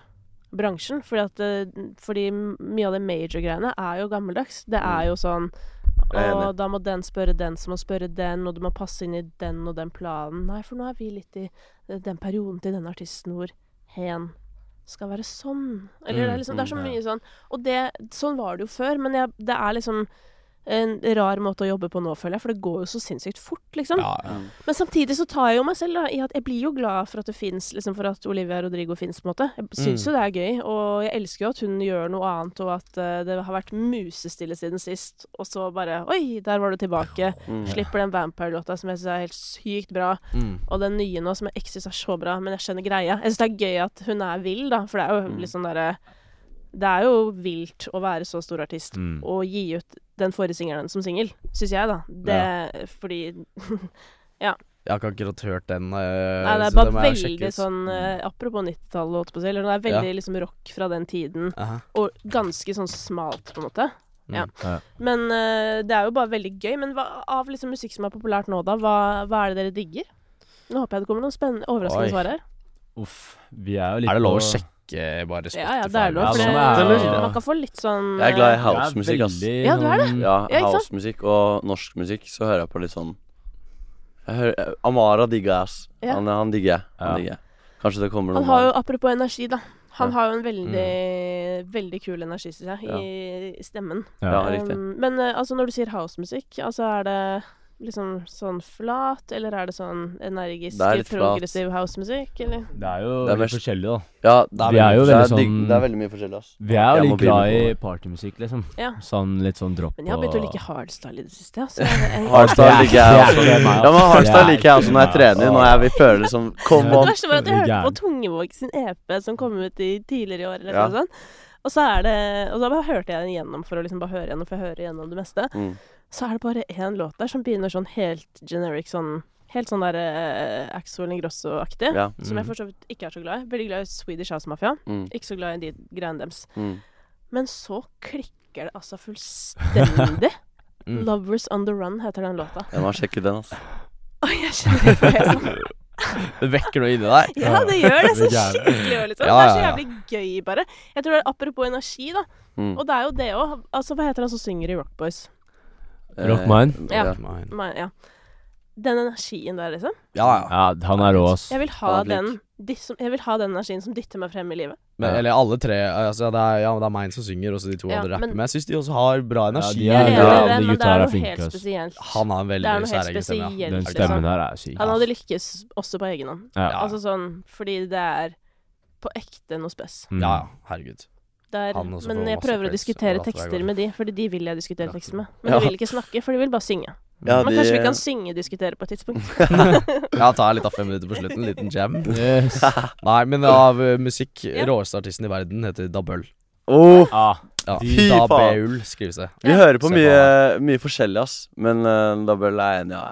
bransjen. Fordi at eh, Fordi mye av det major-greiene er jo gammeldags. Det er jo sånn og da må den spørre den som må spørre den, og du må passe inn i den og den planen. Nei, for nå er vi litt i eh, den perioden til denne artisten hvor hen skal være sånn. Eller det er liksom Det er så mm, mye sånn. Og det Sånn var det jo før, men jeg, det er liksom en rar måte å jobbe på nå, føler jeg, for det går jo så sinnssykt fort, liksom. Ja, ja. Men samtidig så tar jeg jo meg selv da, i at jeg blir jo glad for at det fins, liksom for at Olivia Rodrigo fins, på en måte. Jeg syns Mm. jo det er gøy, og jeg elsker jo at hun gjør noe annet, og at uh, det har vært musestille siden sist, og så bare Oi, der var du tilbake. Mm. Slipper den Vampire-låta som jeg syns er helt sykt bra, Mm. og den nye nå som jeg ikke syns er så bra, men jeg skjønner greia. Jeg syns det er gøy at hun er vill, da, for det er jo Mm. litt sånn derre Det er jo vilt å være så stor artist Mm. og gi ut den forrige singelen som singel, syns jeg, da. Det Fordi Jeg har ikke akkurat hørt den, eh, Nei, det er så bare veldig sånn eh, Apropos 90-tallet, holdt på å si. Det er veldig liksom rock fra den tiden, Aha. og ganske sånn smalt, på en måte. Mm. Ja. Ja. Men eh, det er jo bare veldig gøy. Men hva, av liksom musikk som er populært nå, da, hva, hva er det dere digger? Nå håper jeg det kommer noen spennende, overraskende Oi. svar her. Uff. Vi er jo litt Er det lov å på- sjekke bare Spotify? Ja, ja, det er lov. Ja, For det, det, eller? man kan få litt sånn Jeg er glad i eh, housemusikk, ass. Ja, du er det? sånn- Ja, Ja, housemusikk og norsk musikk, så hører jeg på litt sånn jeg hører, Amara digger jeg, ass. Ja. Han, han digger jeg. Han Ja. digger jeg. Kanskje det kommer noen Han har jo, apropos energi, da. Han har jo en veldig, veldig kul energi, syns jeg, i, i stemmen. Ja, riktig. Um, men eh, altså, når du sier housemusikk, altså er det liksom sånn flat, eller er det sånn energisk, Det litt progressiv housemusikk, eller? Det er jo Det er mest- forskjellig, da. Ja, Det er Vi er jo veldig sånn det er veldig mye forskjellig, ass. Vi er jo litt glad i partymusikk, liksom. Ja. Sånn litt sånn drop Men jeg har begynt å like hardstyle i det siste, jeg, Hardstyle er- liker jeg også. Ja, men hardstyle er liker jeg også når jeg trener. Når jeg vil føle det som Come Det verste var at jeg hørte på. Tungevåg sin EP som kom ut i tidligere i år, eller Ja. noe sånt. Og så er det Og da bare hørte jeg den igjennom for å liksom bare høre igjennom, for jeg hører igjennom det meste. Mm. Så er det bare én låt der som begynner sånn helt generic, sånn Helt sånn der uh, Axel Ingrosso-aktig. Ja. Som jeg for så vidt ikke er så glad i. Veldig glad i Swedish House Mafia. Mm. Ikke så glad i de greiene deres. Mm. Men så klikker det altså fullstendig. Mm. 'Lovers on the Run' heter den låta. Jeg må sjekke den, altså. Oi, jeg kjenner det på sånn. Det vekker noe inni deg. Ja, det gjør det så skikkelig òg, liksom. Ja, Det er så ja, ja. jævlig gøy, bare. Jeg tror det er Apropos energi, da. Mm. Og det er jo det òg. Altså, hva heter han som synger i Rock Boys? Rock Mine? Eh, Ja. Mine. Mine, ja. Den energien der, liksom. Ja, ja. Ja, han er rå, ass. Jeg vil ha den de, som, Jeg vil ha den energien som dytter meg frem i livet. Men, Ja. eller alle tre. Altså, det er, ja, det er meg som synger, og så de to Ja, andre rapper. men- Men jeg syns de også har bra energi. de Jeg er- er ja, de det, men det er noe helt spesielt. Han har en veldig særegen stemme. Ja. Den liksom. stemmen her er syk. Han hadde lykkes også på egen hånd. Ja. Ja. Altså sånn fordi det er på ekte noe spes. Mm. ja, ja. Herregud. Er, også men jeg prøver å diskutere tekster med de, fordi de vil jeg diskutere tekster med. Men Ja. de vil ikke snakke, for de vil bare synge. Ja, Men de- kanskje vi kan synge-diskutere på et tidspunkt. Ja, ta litt av fem minutter på slutten. Liten jam. Yes. Nei, men av uh, musikk Ja. Råeste artisten i verden heter Dabøl. Oh, Ah, Ja, Fy faen. Dabeul skrives det. vi Ja. hører på mye, mye forskjellig, ass. Men uh, Dabel er enig. Ja,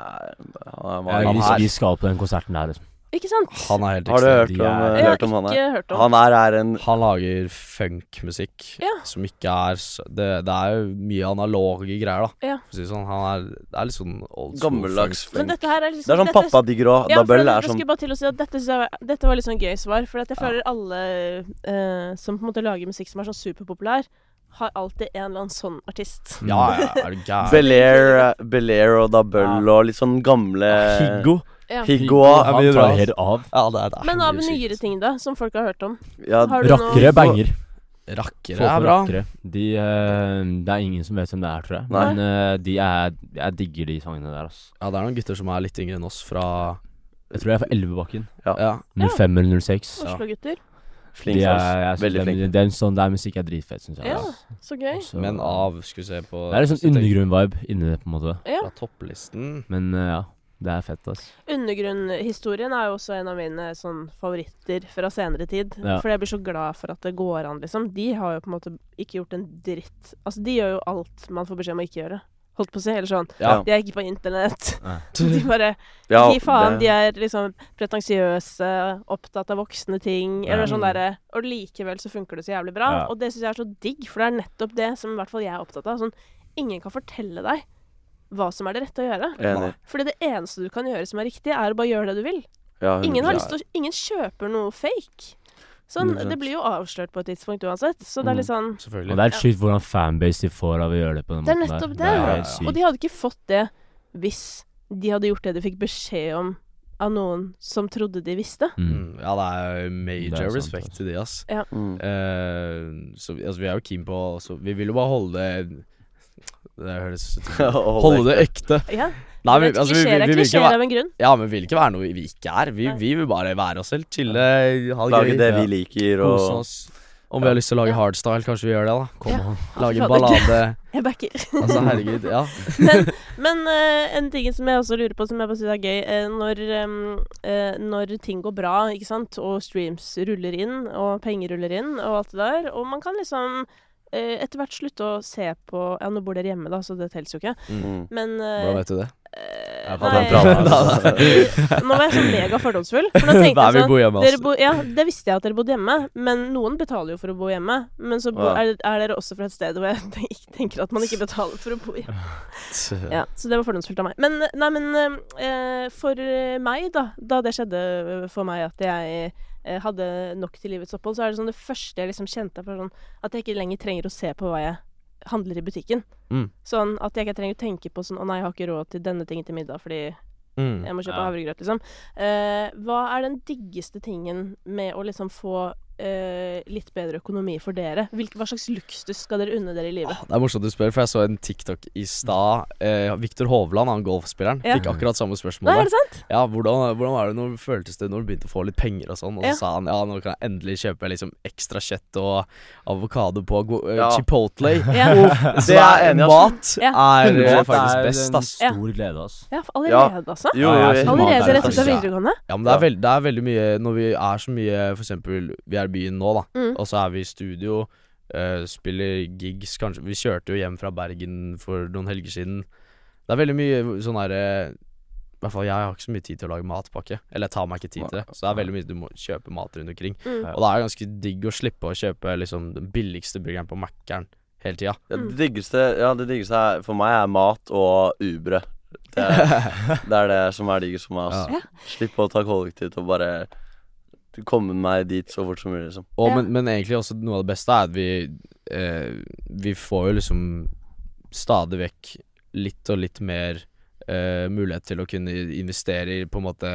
han er- ja, han vi, her- vi skal på den konserten der, liksom. Ikke sant? Han er helt Har du ekstrem. hørt De om, er- eh, Jeg har hørt om han her? ikke hørt om. Han her er en Han lager funkmusikk Ja. som ikke er så- det, det er jo mye analoge greier, da. Ja. For å si det sånn. Han er, det er litt sånn old school gammeldags funk. Men dette her er liksom Det er sånn dette- pappa digger òg. Ja, for er jeg sånn skulle bare til å si at dette, synes jeg, var- dette var litt sånn gøy svar. For at jeg Ja. føler alle eh, som på en måte lager musikk som er sånn superpopulær, har alltid en eller annen sånn artist. Ja, ja, er du gæren? Belair, Belair og Dabel og litt sånn gamle Higgo. Ja. Higgo Han tar bra, helt av. Ja, det er, det er Men av sykt. nyere ting, da, som folk har hørt om? Ja, Har du noe banger. Rakkere er bra. rakkere. De, uh, det er ingen som vet hvem det er, tror jeg. Nei. Men uh, de er Jeg digger de sangene der, ass. Ja, det er noen gutter som er litt yngre enn oss fra Jeg tror jeg er fra Elvebakken. Ja. 05 eller 06. Ja. Oslo-gutter? flink, De er, jeg Veldig den, flink. den, sånn, der musikk er dritfett, syns jeg. Ja, ass. så gøy. Så- Men av skulle vi se på Det er litt sånn undergrunn-vibe inni det, på en måte. Ja. Fra topplisten Men uh, ja, det er fett, ass. Undergrunnhistorien er jo også en av mine sånn favoritter fra senere tid. Ja. For jeg blir så glad for at det går an, liksom. De har jo på en måte ikke gjort en dritt. Altså, de gjør jo alt man får beskjed om å ikke gjøre. Holdt på å si. Eller sånn. Ja. De er ikke på internett. Nei. De bare Ja, Gi faen. det- De er liksom pretensiøse, opptatt av voksne ting. Eller sånn derre Og likevel så funker det så jævlig bra. Ja. Og det syns jeg er så digg, for det er nettopp det som i hvert fall jeg er opptatt av. Sånn, ingen kan fortelle deg hva som er det rette å gjøre. Enig. Fordi det eneste du kan gjøre som er riktig, er å bare gjøre det du vil. Ja, Ingen har lyst til å Ingen kjøper noe fake. Sånn, det blir jo avslørt på et tidspunkt uansett. Så det er Mm. litt sånn Og det er sykt ja. hvordan fanbase de får av å gjøre det på den Det er måten nettopp der. det. er Ja, ja. Og de hadde ikke fått det hvis de hadde gjort det de fikk beskjed om av noen som trodde de visste. Mm. Mm, ja, det er major Det er sant, respect altså. til de, ass. Mm. Uh, så vi, altså, vi er jo keen på så Vi vil jo bare holde det Det høres Holde det ekte. Ja, Nei, vi, altså, vi, vi, vi, vi, vil ikke være, av en grunn. ja, men vi vil ikke være noe vi ikke er. Vi, vi vil bare være oss selv. Chille, ha det Lage det vi liker, Kose oss. Om vi har lyst til å lage hardstyle, kanskje vi gjør det, da. Kom Ja. an. Lage en ballade. Jeg backer. Altså, herregud. Ja. Men, men uh, en ting som jeg også lurer på, som jeg bare syns er gøy eh, når, um, uh, når ting går bra, ikke sant, og streams ruller inn, og penger ruller inn, og alt det der, og man kan liksom etter hvert slutte å se på Ja, nå bor dere hjemme, da, så det teller jo ikke. mm. Men eh, Hvordan vet du det? eh, nei. Nå var jeg så mega fordomsfull. For da tenkte jeg sånn dere bo, ja, det visste jeg at dere bodde hjemme, men noen betaler jo for å bo hjemme. Men så bo, er, er dere også fra et sted hvor jeg tenker at man ikke betaler for å bo hjemme. Ja, så det var fordomsfullt av meg. Men, nei, men eh, for meg, da, da det skjedde for meg at jeg eh, hadde nok til livets opphold, så er det sånn det første jeg liksom kjente på sånn at jeg ikke lenger trenger å se på hva jeg handler i butikken. Mm. Sånn at jeg ikke trenger å tenke på sånn Å nei, jeg har ikke råd til denne tingen til middag fordi Mm. jeg må kjøpe Ja. havregrøt, liksom. Eh, hva er den diggeste tingen med å liksom få eh, litt bedre økonomi for dere? Hvilke, hva slags luksus skal dere unne dere i livet? Det er morsomt du spør, for jeg så en TikTok i stad. Eh, Viktor Hovland, han golfspilleren, Ja. fikk akkurat samme Nei, spørsmål. er det sant? Ja, hvordan, hvordan var det når føltes det når du begynte å få litt penger og sånn? Og så Ja. sa han ja, nå kan jeg endelig kjøpe liksom ekstra kjøtt og avokado på go- eh, Ja. Chipotle. Ja. Så Det er jeg enig i, ass. mat Ja. er eh, faktisk best, en er en stor glede, ass. Ja, allerede, altså? Jo, Ja, jo, jeg jo. synes mat er Allerede det rett ut av første. videregående? Ja, men det er, veld, det er veldig mye Når vi er så mye For eksempel, vi er i byen nå, da. Mm. Og så er vi i studio, uh, spiller gigs kanskje Vi kjørte jo hjem fra Bergen for noen helger siden. Det er veldig mye sånn herre I hvert fall jeg har ikke så mye tid til å lage matpakke. Eller jeg tar meg ikke tid til det. Så det er veldig mye du må kjøpe mat rundt omkring. Mm. Og da er det ganske digg å slippe å kjøpe liksom den billigste burgeren på Mækkern hele tida. Ja, det diggeste, ja, det diggeste er, for meg er mat og ubrød. Det er det, er det som er diggest for meg. Altså. Ja. Slippe å ta kollektivt og bare komme meg dit så fort som mulig. Liksom. Og, Ja. men, men egentlig også noe av det beste er at vi eh, Vi får jo liksom stadig vekk litt og litt mer eh, mulighet til å kunne investere i på en måte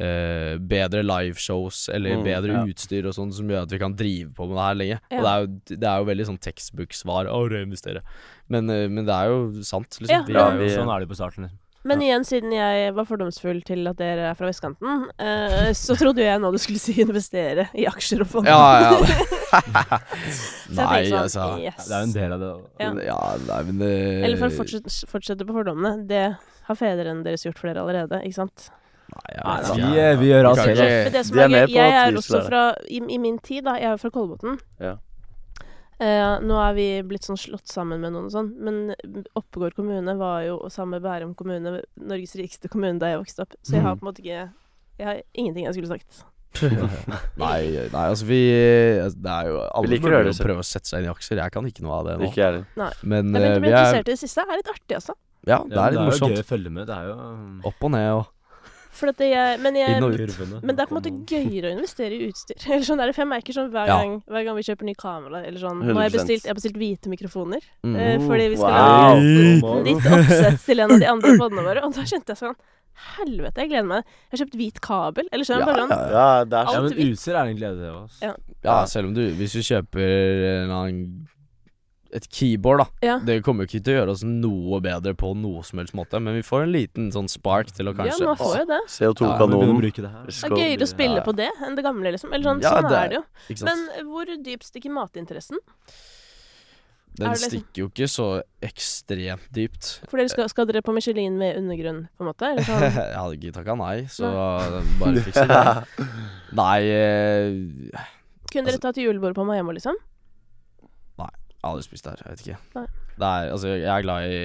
eh, bedre liveshows eller Mm, bedre ja. utstyr og sånn, som gjør at vi kan drive på med det her lenge. Ja. Og det er, jo, det er jo veldig sånn tekstbook-svar å reinvestere. Men, eh, men det er jo sant, liksom. Ja. Vi Ja, er jo, sånn er det på starten. liksom. Men igjen, siden jeg var fordomsfull til at dere er fra vestkanten, eh, så trodde jo jeg nå du skulle si investere i aksjer og fond. Ja, ja. Nei, sånn, altså yes. Det er jo en del av det. Ja. Ja, nei, men det Eller for å fortsette, fortsette på fordommene, det har fedrene deres gjort for dere allerede, ikke sant? Nei, jeg vet vi, ikke. eh, vi gjør alt selv. gøy, på jeg er også fra i, I min tid, da, jeg er jo fra Kolbotn. Ja. Eh, nå er vi blitt sånn slått sammen med noen og sånn, men Oppegård kommune var jo sammen med Bærum kommune Norges rikeste kommune da jeg vokste opp, så jeg har på en måte ikke Jeg har ingenting jeg skulle sagt. Nei, nei, altså vi altså, Det er jo Alle burde jo prøve å sette seg inn i aksjer. Jeg kan ikke noe av det nå. Ikke jeg heller. Men Jeg begynte eh, å bli vi er interessert i det siste. Det er litt artig, også. Ja, det er litt jo morsomt. gøy å følge med. Det er jo Opp og ned og For at jeg, men, jeg, men det er på en måte gøyere å investere i utstyr. Eller sånn for jeg merker sånn hver Ja. gang, hver gang vi kjøper ny kamera eller sånn Nå har jeg bestilt, jeg har bestilt hvite mikrofoner. Mm. Uh, fordi vi skal Wow. lage nytt oppsett til en av de andre podene våre. Og da kjente jeg sånn Helvete, jeg gleder meg. Jeg har kjøpt hvit kabel. Eller sånn, Ja, sånn ja, ja. Det er Ja, men utstyr er en glede, det også. Ja. ja, selv om du Hvis du kjøper en annen et keyboard, da. Ja. Det kommer jo ikke til å gjøre oss noe bedre på noe som helst måte, men vi får en liten sånn spark til å Ja, kanskje får jo det. Ja, men begynner å CO2-kanonen. Ja, det. Det er gøyere å spille på det enn det gamle, liksom. Eller sånn, Ja, sånn det er det jo. Men hvor dypt stikker matinteressen? Den liksom- stikker jo ikke så ekstremt dypt. For dere skal, skal dere på Michelin med undergrunn, på en måte? Eller sånn? Jeg hadde ikke takka nei, så bare fikse det. Nei, eh, Kunne dere tatt julebord på Miami, liksom? Aldri spist der. Jeg vet ikke. Nei. Det er, altså, jeg er glad i,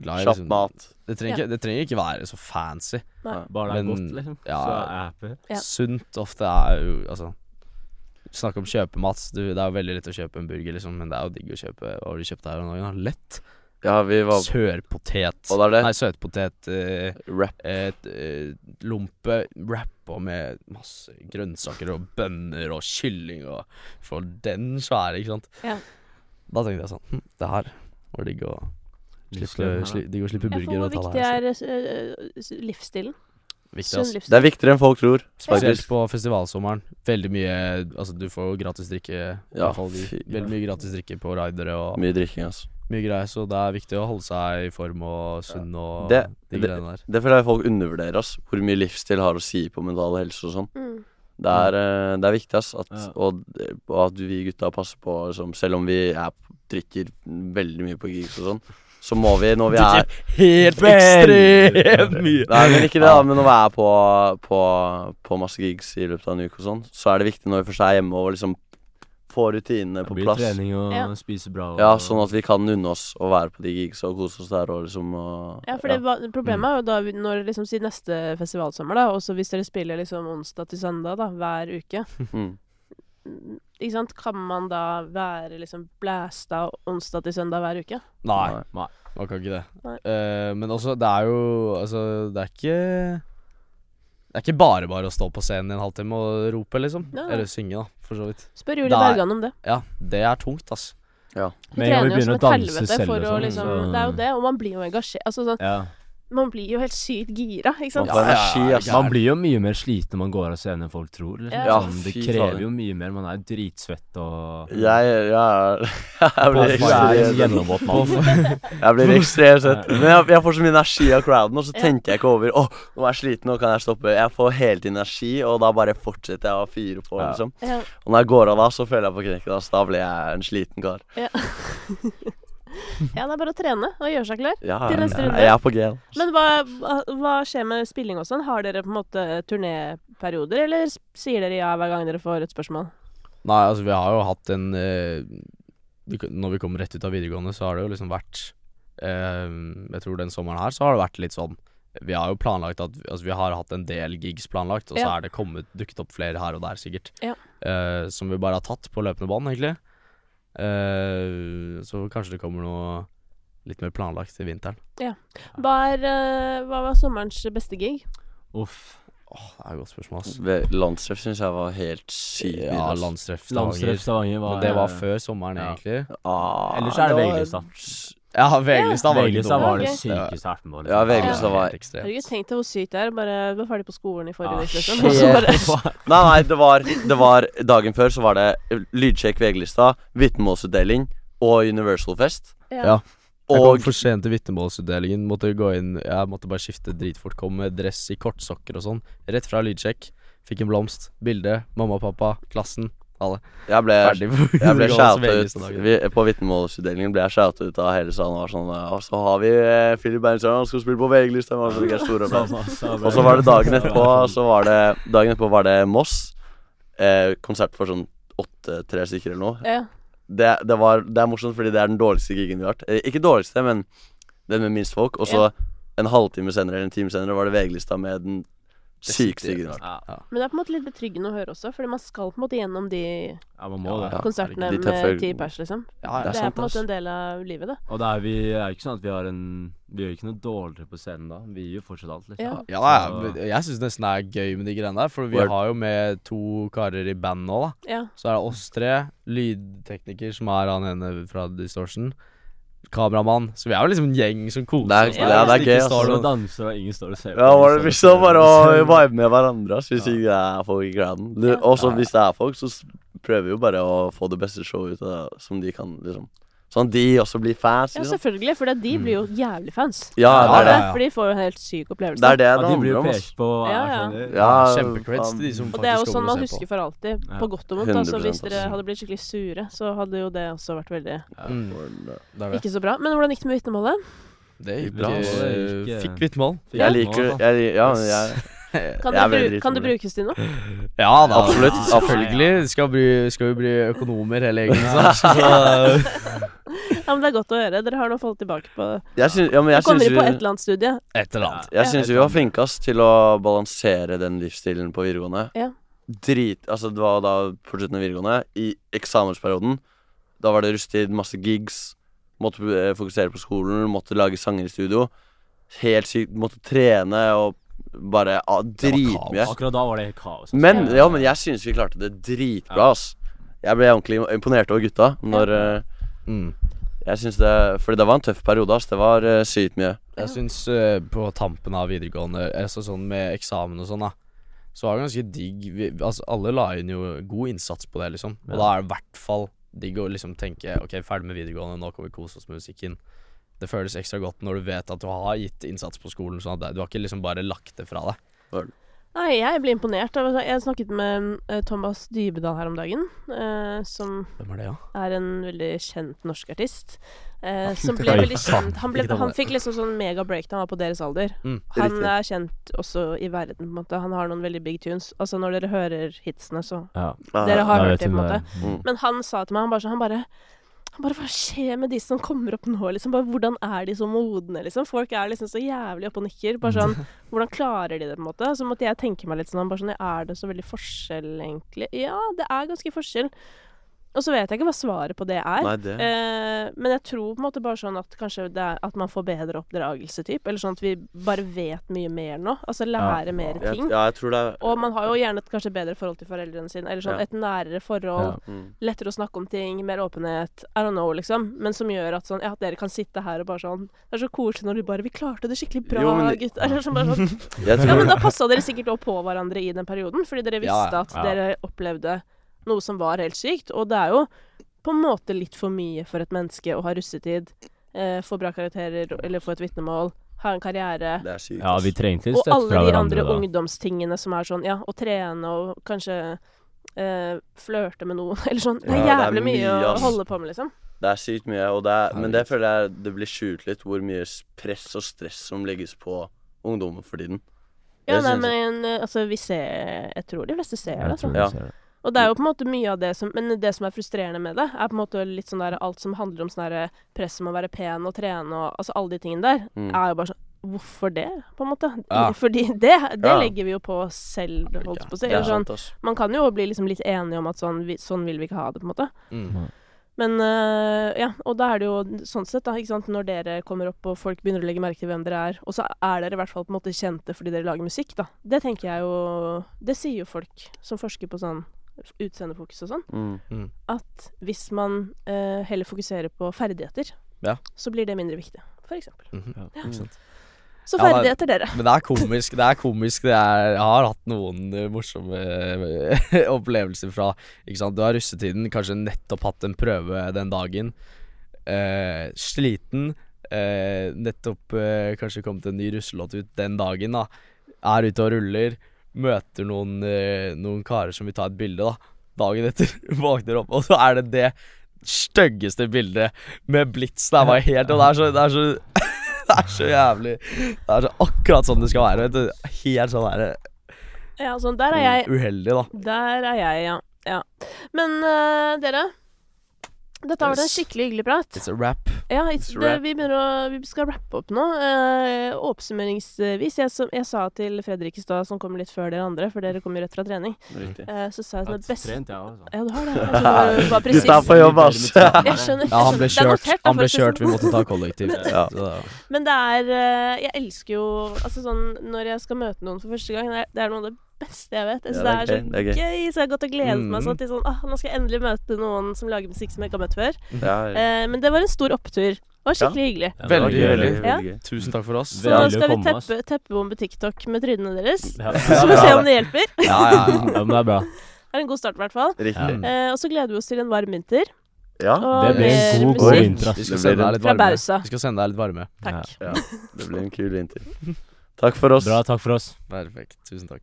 glad i Kjapp liksom- mat. Det trenger, ikke, det trenger ikke være så fancy. Nei. Bare det er godt, liksom. ja. Så er jeg happy. Ja. Sunt ofte er jo Altså Snakk om kjøpemat. Det er jo veldig lett å kjøpe en burger, liksom, men det er jo digg å kjøpe Hva har du kjøpt her om dagen? Lett. Ja, vi var Sørpotet. Og det er det. Nei, søtpotet. Eh, wrap. et eh, lompe wrappa med masse grønnsaker og bønner og kylling og For den svære, ikke sant. Ja. Da tenkte jeg sånn hm, Det her var digg å slippe, sli, digg å slippe burger hvor og ta det her. er viktig er livsstilen? Viktig, altså. Det er viktigere enn folk tror. Spesielt på festivalsommeren. Veldig mye Altså, du får jo gratis drikke. Ja, fall Veldig mye gratis drikke på ridere og Mye drikking, altså. mye greier. Så det er viktig å holde seg i form og sunn og Det- de det- greiene der. Det føler jeg folk undervurderer, ass. Hvor mye livsstil har å si på mental helse og sånn. Mm. Det er, eh, det er viktig, ass. At, Ja. og, og at vi gutta passer på, liksom, selv om vi er, drikker veldig mye på gigs og sånn, så må vi når vi er Helt ekstremt mye. Nei, men ikke det, da. Men når vi er på, på, på masse gigs i løpet av en uke og sånn, så er det viktig når vi først er hjemme og liksom få rutinene Det på blir plass. trening og Ja. spise bra. Og, Ja, sånn at vi kan unne oss å være på de gigs og kose oss der og liksom og, Ja, for det, problemet er jo da vi- når liksom si neste festivalsommer, da, også hvis dere spiller liksom onsdag til søndag da, hver uke, mm. mm, ikke sant, kan man da være liksom blæsta onsdag til søndag hver uke? Nei, Nei. Man kan ikke det. Eh, men også, det er jo Altså, det er ikke Det er ikke bare bare å stå på scenen i en halvtime og rope, liksom. Ja. Eller synge, da, for så vidt. Spør Julie er- Bergan om det. Ja, det er tungt, ass. Hun gang vi trener jo som begynner å et danse helvete selv for å sånn, liksom så- Det er jo det, og man blir jo engasjert. Altså sånn Ja. Man blir jo helt sykt gira, ikke sant? Energi, ass. Ja, Man blir jo mye mer sliten når man går av scenen enn folk tror. Liksom. Ja. sånn, det krever jo mye mer. Man er jo dritsvett og Jeg, jeg, jeg blir ekstremt. Jeg blir ekstremt svett. Men jeg, jeg får så mye energi av crowden, og så tenker jeg ikke over Å, nå er jeg sliten, nå kan jeg stoppe. Jeg får hele tiden energi, og da bare fortsetter jeg å fyre på, liksom. Og når jeg går av da, så føler jeg på knekken. Altså, da blir jeg en sliten kar. ja, det er bare å trene og gjøre seg klar. Ja, Til neste runde. jeg er på G. Men hva, hva, skjer med spilling og sånn? Har dere på en måte turnéperioder, eller sier dere ja hver gang dere får et spørsmål? Nei, altså vi har jo hatt en eh, Når vi kom rett ut av videregående, så har det jo liksom vært eh, Jeg tror den sommeren her så har det vært litt sånn Vi har jo planlagt at Altså vi har hatt en del gigs planlagt, og så Ja. er det kommet dukket opp flere her og der, sikkert. Ja. Eh, som vi bare har tatt på løpende bånd, egentlig. Eh, så kanskje det kommer noe litt mer planlagt til vinteren. Hva, er, uh, hva var sommerens beste gig? Uff. Åh, det er et godt spørsmål, ass. Landstreff syns jeg var helt sykt Ja, Landstreff Stavanger. landstreff Stavanger. Var Men det var før sommeren, ja. egentlig. Ah, Ellers er det VG-lista. Ja, VG-lista var Veglestad var det sykeste jeg har vært med på. Ja, liksom. Ja. var Helt ekstremt. Herregud, tenk deg hvor sykt det er. Bare du var ferdig på skolen i forrige Ah, uke, liksom. Og så bare Nei, nei, det var, det var Dagen før så var det lydsjekk VG-lista, vitnemålsutdeling og Universal Fest. Ja. Jeg kom Og for sent til vitnemålsutdelingen. Måtte gå inn Jeg måtte bare skifte dritfort. Kom med dress i kortsokker og sånn. Rett fra lydsjekk. Fikk en blomst. Bilde. Mamma og pappa. Klassen. Alle. jeg ble, jeg ble shoutet ut vi, På vitnemålsutdelingen ble jeg shoutet ut av hele salen. Og var sånn Og så har vi eh, Philip Berntsson, han skal spille på VG-lista. Og så fikk jeg stor applaus. Og så var det dagen etterpå Så var det Dagen etterpå var det Moss. Eh, konsert for sånn åtte-tre stykker eller noe. ja. det, det, var, det er morsomt fordi det er den dårligste gigen vi har hatt. Eh, ikke dårligste, men den med minst folk. Og så en halvtime senere eller en time senere var det VG-lista med den gigen vi har. Ja, Men det er på en måte litt betryggende å høre også, fordi man skal på en måte gjennom de ja, man må. Ja. konsertene de med ti pers, liksom. Ja, Det Det er er, sant, på en måte en del av livet, det. Og det er, vi, er ikke sånn at vi har en Vi gjør ikke noe dårligere på scenen da. Vi gjør fortsatt alt, liksom. Ja. Ja, ja, jeg syns nesten det er gøy med de greiene der. For vi Word. har jo med to karer i band nå, da. Ja. Så er det oss tre. Lydtekniker, som er han ene fra Distortion. Kameramann. Så vi er jo liksom en gjeng som koser Det er- oss. ja, der. det er gøy, ikke Står står og danser, og ingen står og ser Ja, var det liksom bare å vibe med hverandre hvis ikke det er folk i graden. Og så Ja, ja. hvis det er folk, så prøver vi jo bare å få det beste showet ut av det som de kan, liksom. Sånn at de også blir fans, ja, liksom. selvfølgelig, for de blir jo jævlig fans. Ja, det er det. For de får jo en helt syk opplevelse. Det er det det Ja, de blir jo pekt på. Ja, ja. Ja, Kjempecreds til de som Og det er jo sånn man husker for alltid, på godt og vondt. Altså, hvis dere hadde blitt skikkelig sure, så hadde jo det også vært veldig Mm, ikke så bra. Men hvordan gikk det med vitnemålet? Det gikk Bra, altså. Fikk vitnemål. Jeg liker Ja, jeg Kan, det, bru kan det brukes til noe? Ja da, Absolutt, Selvfølgelig skal, bli, skal vi bli økonomer hele gjengen. Så Ja, men Det er godt å høre. Dere har nå falt tilbake på Jeg synes, ja, men jeg kommer syns på et eller annet studie. et eller annet. jeg Ja. syns vi var flinkest til å balansere den livsstilen på videregående. Ja. Drit Altså, det var da på slutten av videregående. I eksamensperioden. Da var det rusttid, masse gigs. Måtte eh, fokusere på skolen, måtte lage sanger i studio. Helt sykt. Måtte trene og bare ah, dritmye. Akkurat da var det kaos. altså. Men, Ja. men jeg syns vi klarte det dritbra, ass. Jeg ble ordentlig imponert over gutta når uh, Mm. Jeg syns det Fordi det var en tøff periode, ass. Det var uh, sykt mye. Jeg syns uh, på tampen av videregående, altså sånn med eksamen og sånn, da, så var det ganske digg vi, Altså, alle la inn jo god innsats på det, liksom. Og Ja. da er det i hvert fall digg å liksom tenke Ok, ferdig med videregående, nå kan vi kose oss med musikken. Det føles ekstra godt når du vet at du har gitt innsats på skolen, sånn at du har ikke liksom bare lagt det fra deg. Nei, jeg ble imponert. Jeg snakket med eh, Thomas Dybedal her om dagen, eh, som Hvem er det, ja? er en veldig kjent norsk artist. Eh, som ble veldig kjent. Han, ble, han fikk liksom sånn mega breakdown han var på deres alder. Mm, Han er kjent også i verden, på en måte. Han har noen veldig big tunes. Altså når dere hører hitsene, så Ja. Dere har Da hørt det, på en måte. Mm. Men han sa til meg Han bare sånn Han bare bare, Hva skjer med de som kommer opp nå? Liksom, bare, hvordan er de så modne? Liksom? Folk er liksom så jævlig oppe og nikker. Bare sånn, Hvordan klarer de det? på en måte Så måtte jeg tenke meg litt sånn, bare sånn Er det så veldig forskjell, egentlig? Ja, det er ganske forskjell. Og så vet jeg ikke hva svaret på det er. Nei, det Eh, men jeg tror på en måte bare sånn at kanskje det er at man får bedre oppdragelse, typ. Eller sånn at vi bare vet mye mer nå. Altså lære mer jeg, ting. Ja, jeg tror det er Og man har jo gjerne et kanskje bedre forhold til foreldrene sine. Eller sånn Ja. et nærere forhold. Ja. mm. Lettere å snakke om ting. Mer åpenhet. I don't know, liksom. Men som gjør at sånn Ja, dere kan sitte her og bare sånn Det er så koselig når du bare 'Vi klarte det skikkelig bra, Jo, men- gutt'. Eller sånn bare sånn tror Ja, men da passa dere sikkert òg på hverandre i den perioden, fordi dere visste ja. at dere opplevde noe som var helt sykt. Og det er jo på en måte litt for mye for et menneske å ha russetid, eh, få bra karakterer eller få et vitnemål, ha en karriere. det er sykt. Ja, vi trengte litt Og alle de andre da. ungdomstingene som er sånn, ja, å trene og kanskje eh, flørte med noen, eller sånn. Det er Ja, det er jævlig mye, mye, å holde på med, liksom. Det er sykt mye, og det er, men det er føler jeg det blir skjult litt, hvor mye press og stress som legges på ungdommen for tiden. Ja, nei, men eh, altså, vi ser Jeg tror de fleste ser det, Jeg altså. tror de ser det. Og det er jo på en måte mye av det som Men det som er frustrerende med det, er på en måte litt sånn der alt som handler om sånn der press om å være pen og trene og Altså alle de tingene der, Mm. er jo bare sånn Hvorfor det, på en måte? Ja. Fordi det, det Ja. legger vi jo på oss selv, holdt på å si. Sånn, man kan jo bli liksom litt enige om at sånn, vi, sånn vil vi ikke ha det, på en måte. Mm. Men øh, ja, og da er det jo sånn sett, da, ikke sant, når dere kommer opp og folk begynner å legge merke til hvem dere er, og så er dere i hvert fall på en måte kjente fordi dere lager musikk, da. Det tenker jeg jo Det sier jo folk som forsker på sånn utseendefokus og sånn Mm. at hvis man eh, heller fokuserer på ferdigheter, Ja. så blir det mindre viktig, for eksempel. -hmm. Ja. Ja. Så Ja, ferdigheter, dere. Men det er komisk. Det er komisk det er, Jeg har hatt noen eh, morsomme eh, opplevelser fra Ikke sant, Du har russetiden, kanskje nettopp hatt en prøve den dagen. Eh, sliten. Eh, nettopp eh, kanskje kommet en ny russelåt ut den dagen. da Er ute og ruller. Møter noen, eh, noen karer som vil ta et bilde. da Dagen etter våkner opp, og så er det det styggeste bildet med blits. Det er bare helt Og det er så, det er så det er så jævlig Det er så akkurat sånn det skal være. Vet du. Helt sånn der, Ja, sånn, der er jeg. uheldig, da. Der er jeg, ja. ja. Men uh, dere, dette har vært en skikkelig hyggelig prat. It's a wrap. Ja, it's, It's det, wrap. vi, å, vi skal rappe opp nå. Eh, oppsummeringsvis, jeg, som- jeg sa til Fredrik i stad, som kom litt før dere andre, for dere kommer jo rett fra trening, eh, så sa jeg at det beste trent, jeg òg. Ja, du har det. Altså, bare, bare presis. Gutta på jobb, ass. Jeg skjønner. Ja, han ble. Det kjørt. notert, Han ble kjørt, vi måtte ta kollektivt. Ja. Men det er eh, Jeg elsker jo Altså sånn Når jeg skal møte noen for første gang, det er, det er noe av det beste jeg vet. Jeg synes Ja, det, det er så gøy, det er gøy. gøy. Så jeg har gått og gledet meg Mm. sånn til sånn ah, Nå skal jeg endelig møte noen som lager musikk som jeg ikke har møtt før. Ja, Eh, men det var en stor opptur. Det var skikkelig hyggelig. Veldig, veldig. veldig. Ja. tusen takk for oss. Så nå skal vi teppe, teppebombe TikTok med trynene deres. Ja. Så får vi se om det hjelper. Ja, ja, ja. Ja, men det er bra. Det er en god start, i hvert fall. Riktig. Mm. Eh, og så gleder vi oss til en varm vinter. Ja, Og Det blir en mer god, vinter, Vi skal sende deg litt Fra varme. Bausa. Vi skal sende deg litt varme. Takk. ja. Det blir en kul vinter. Takk for oss. Bra, takk for oss. Perfekt. Tusen takk.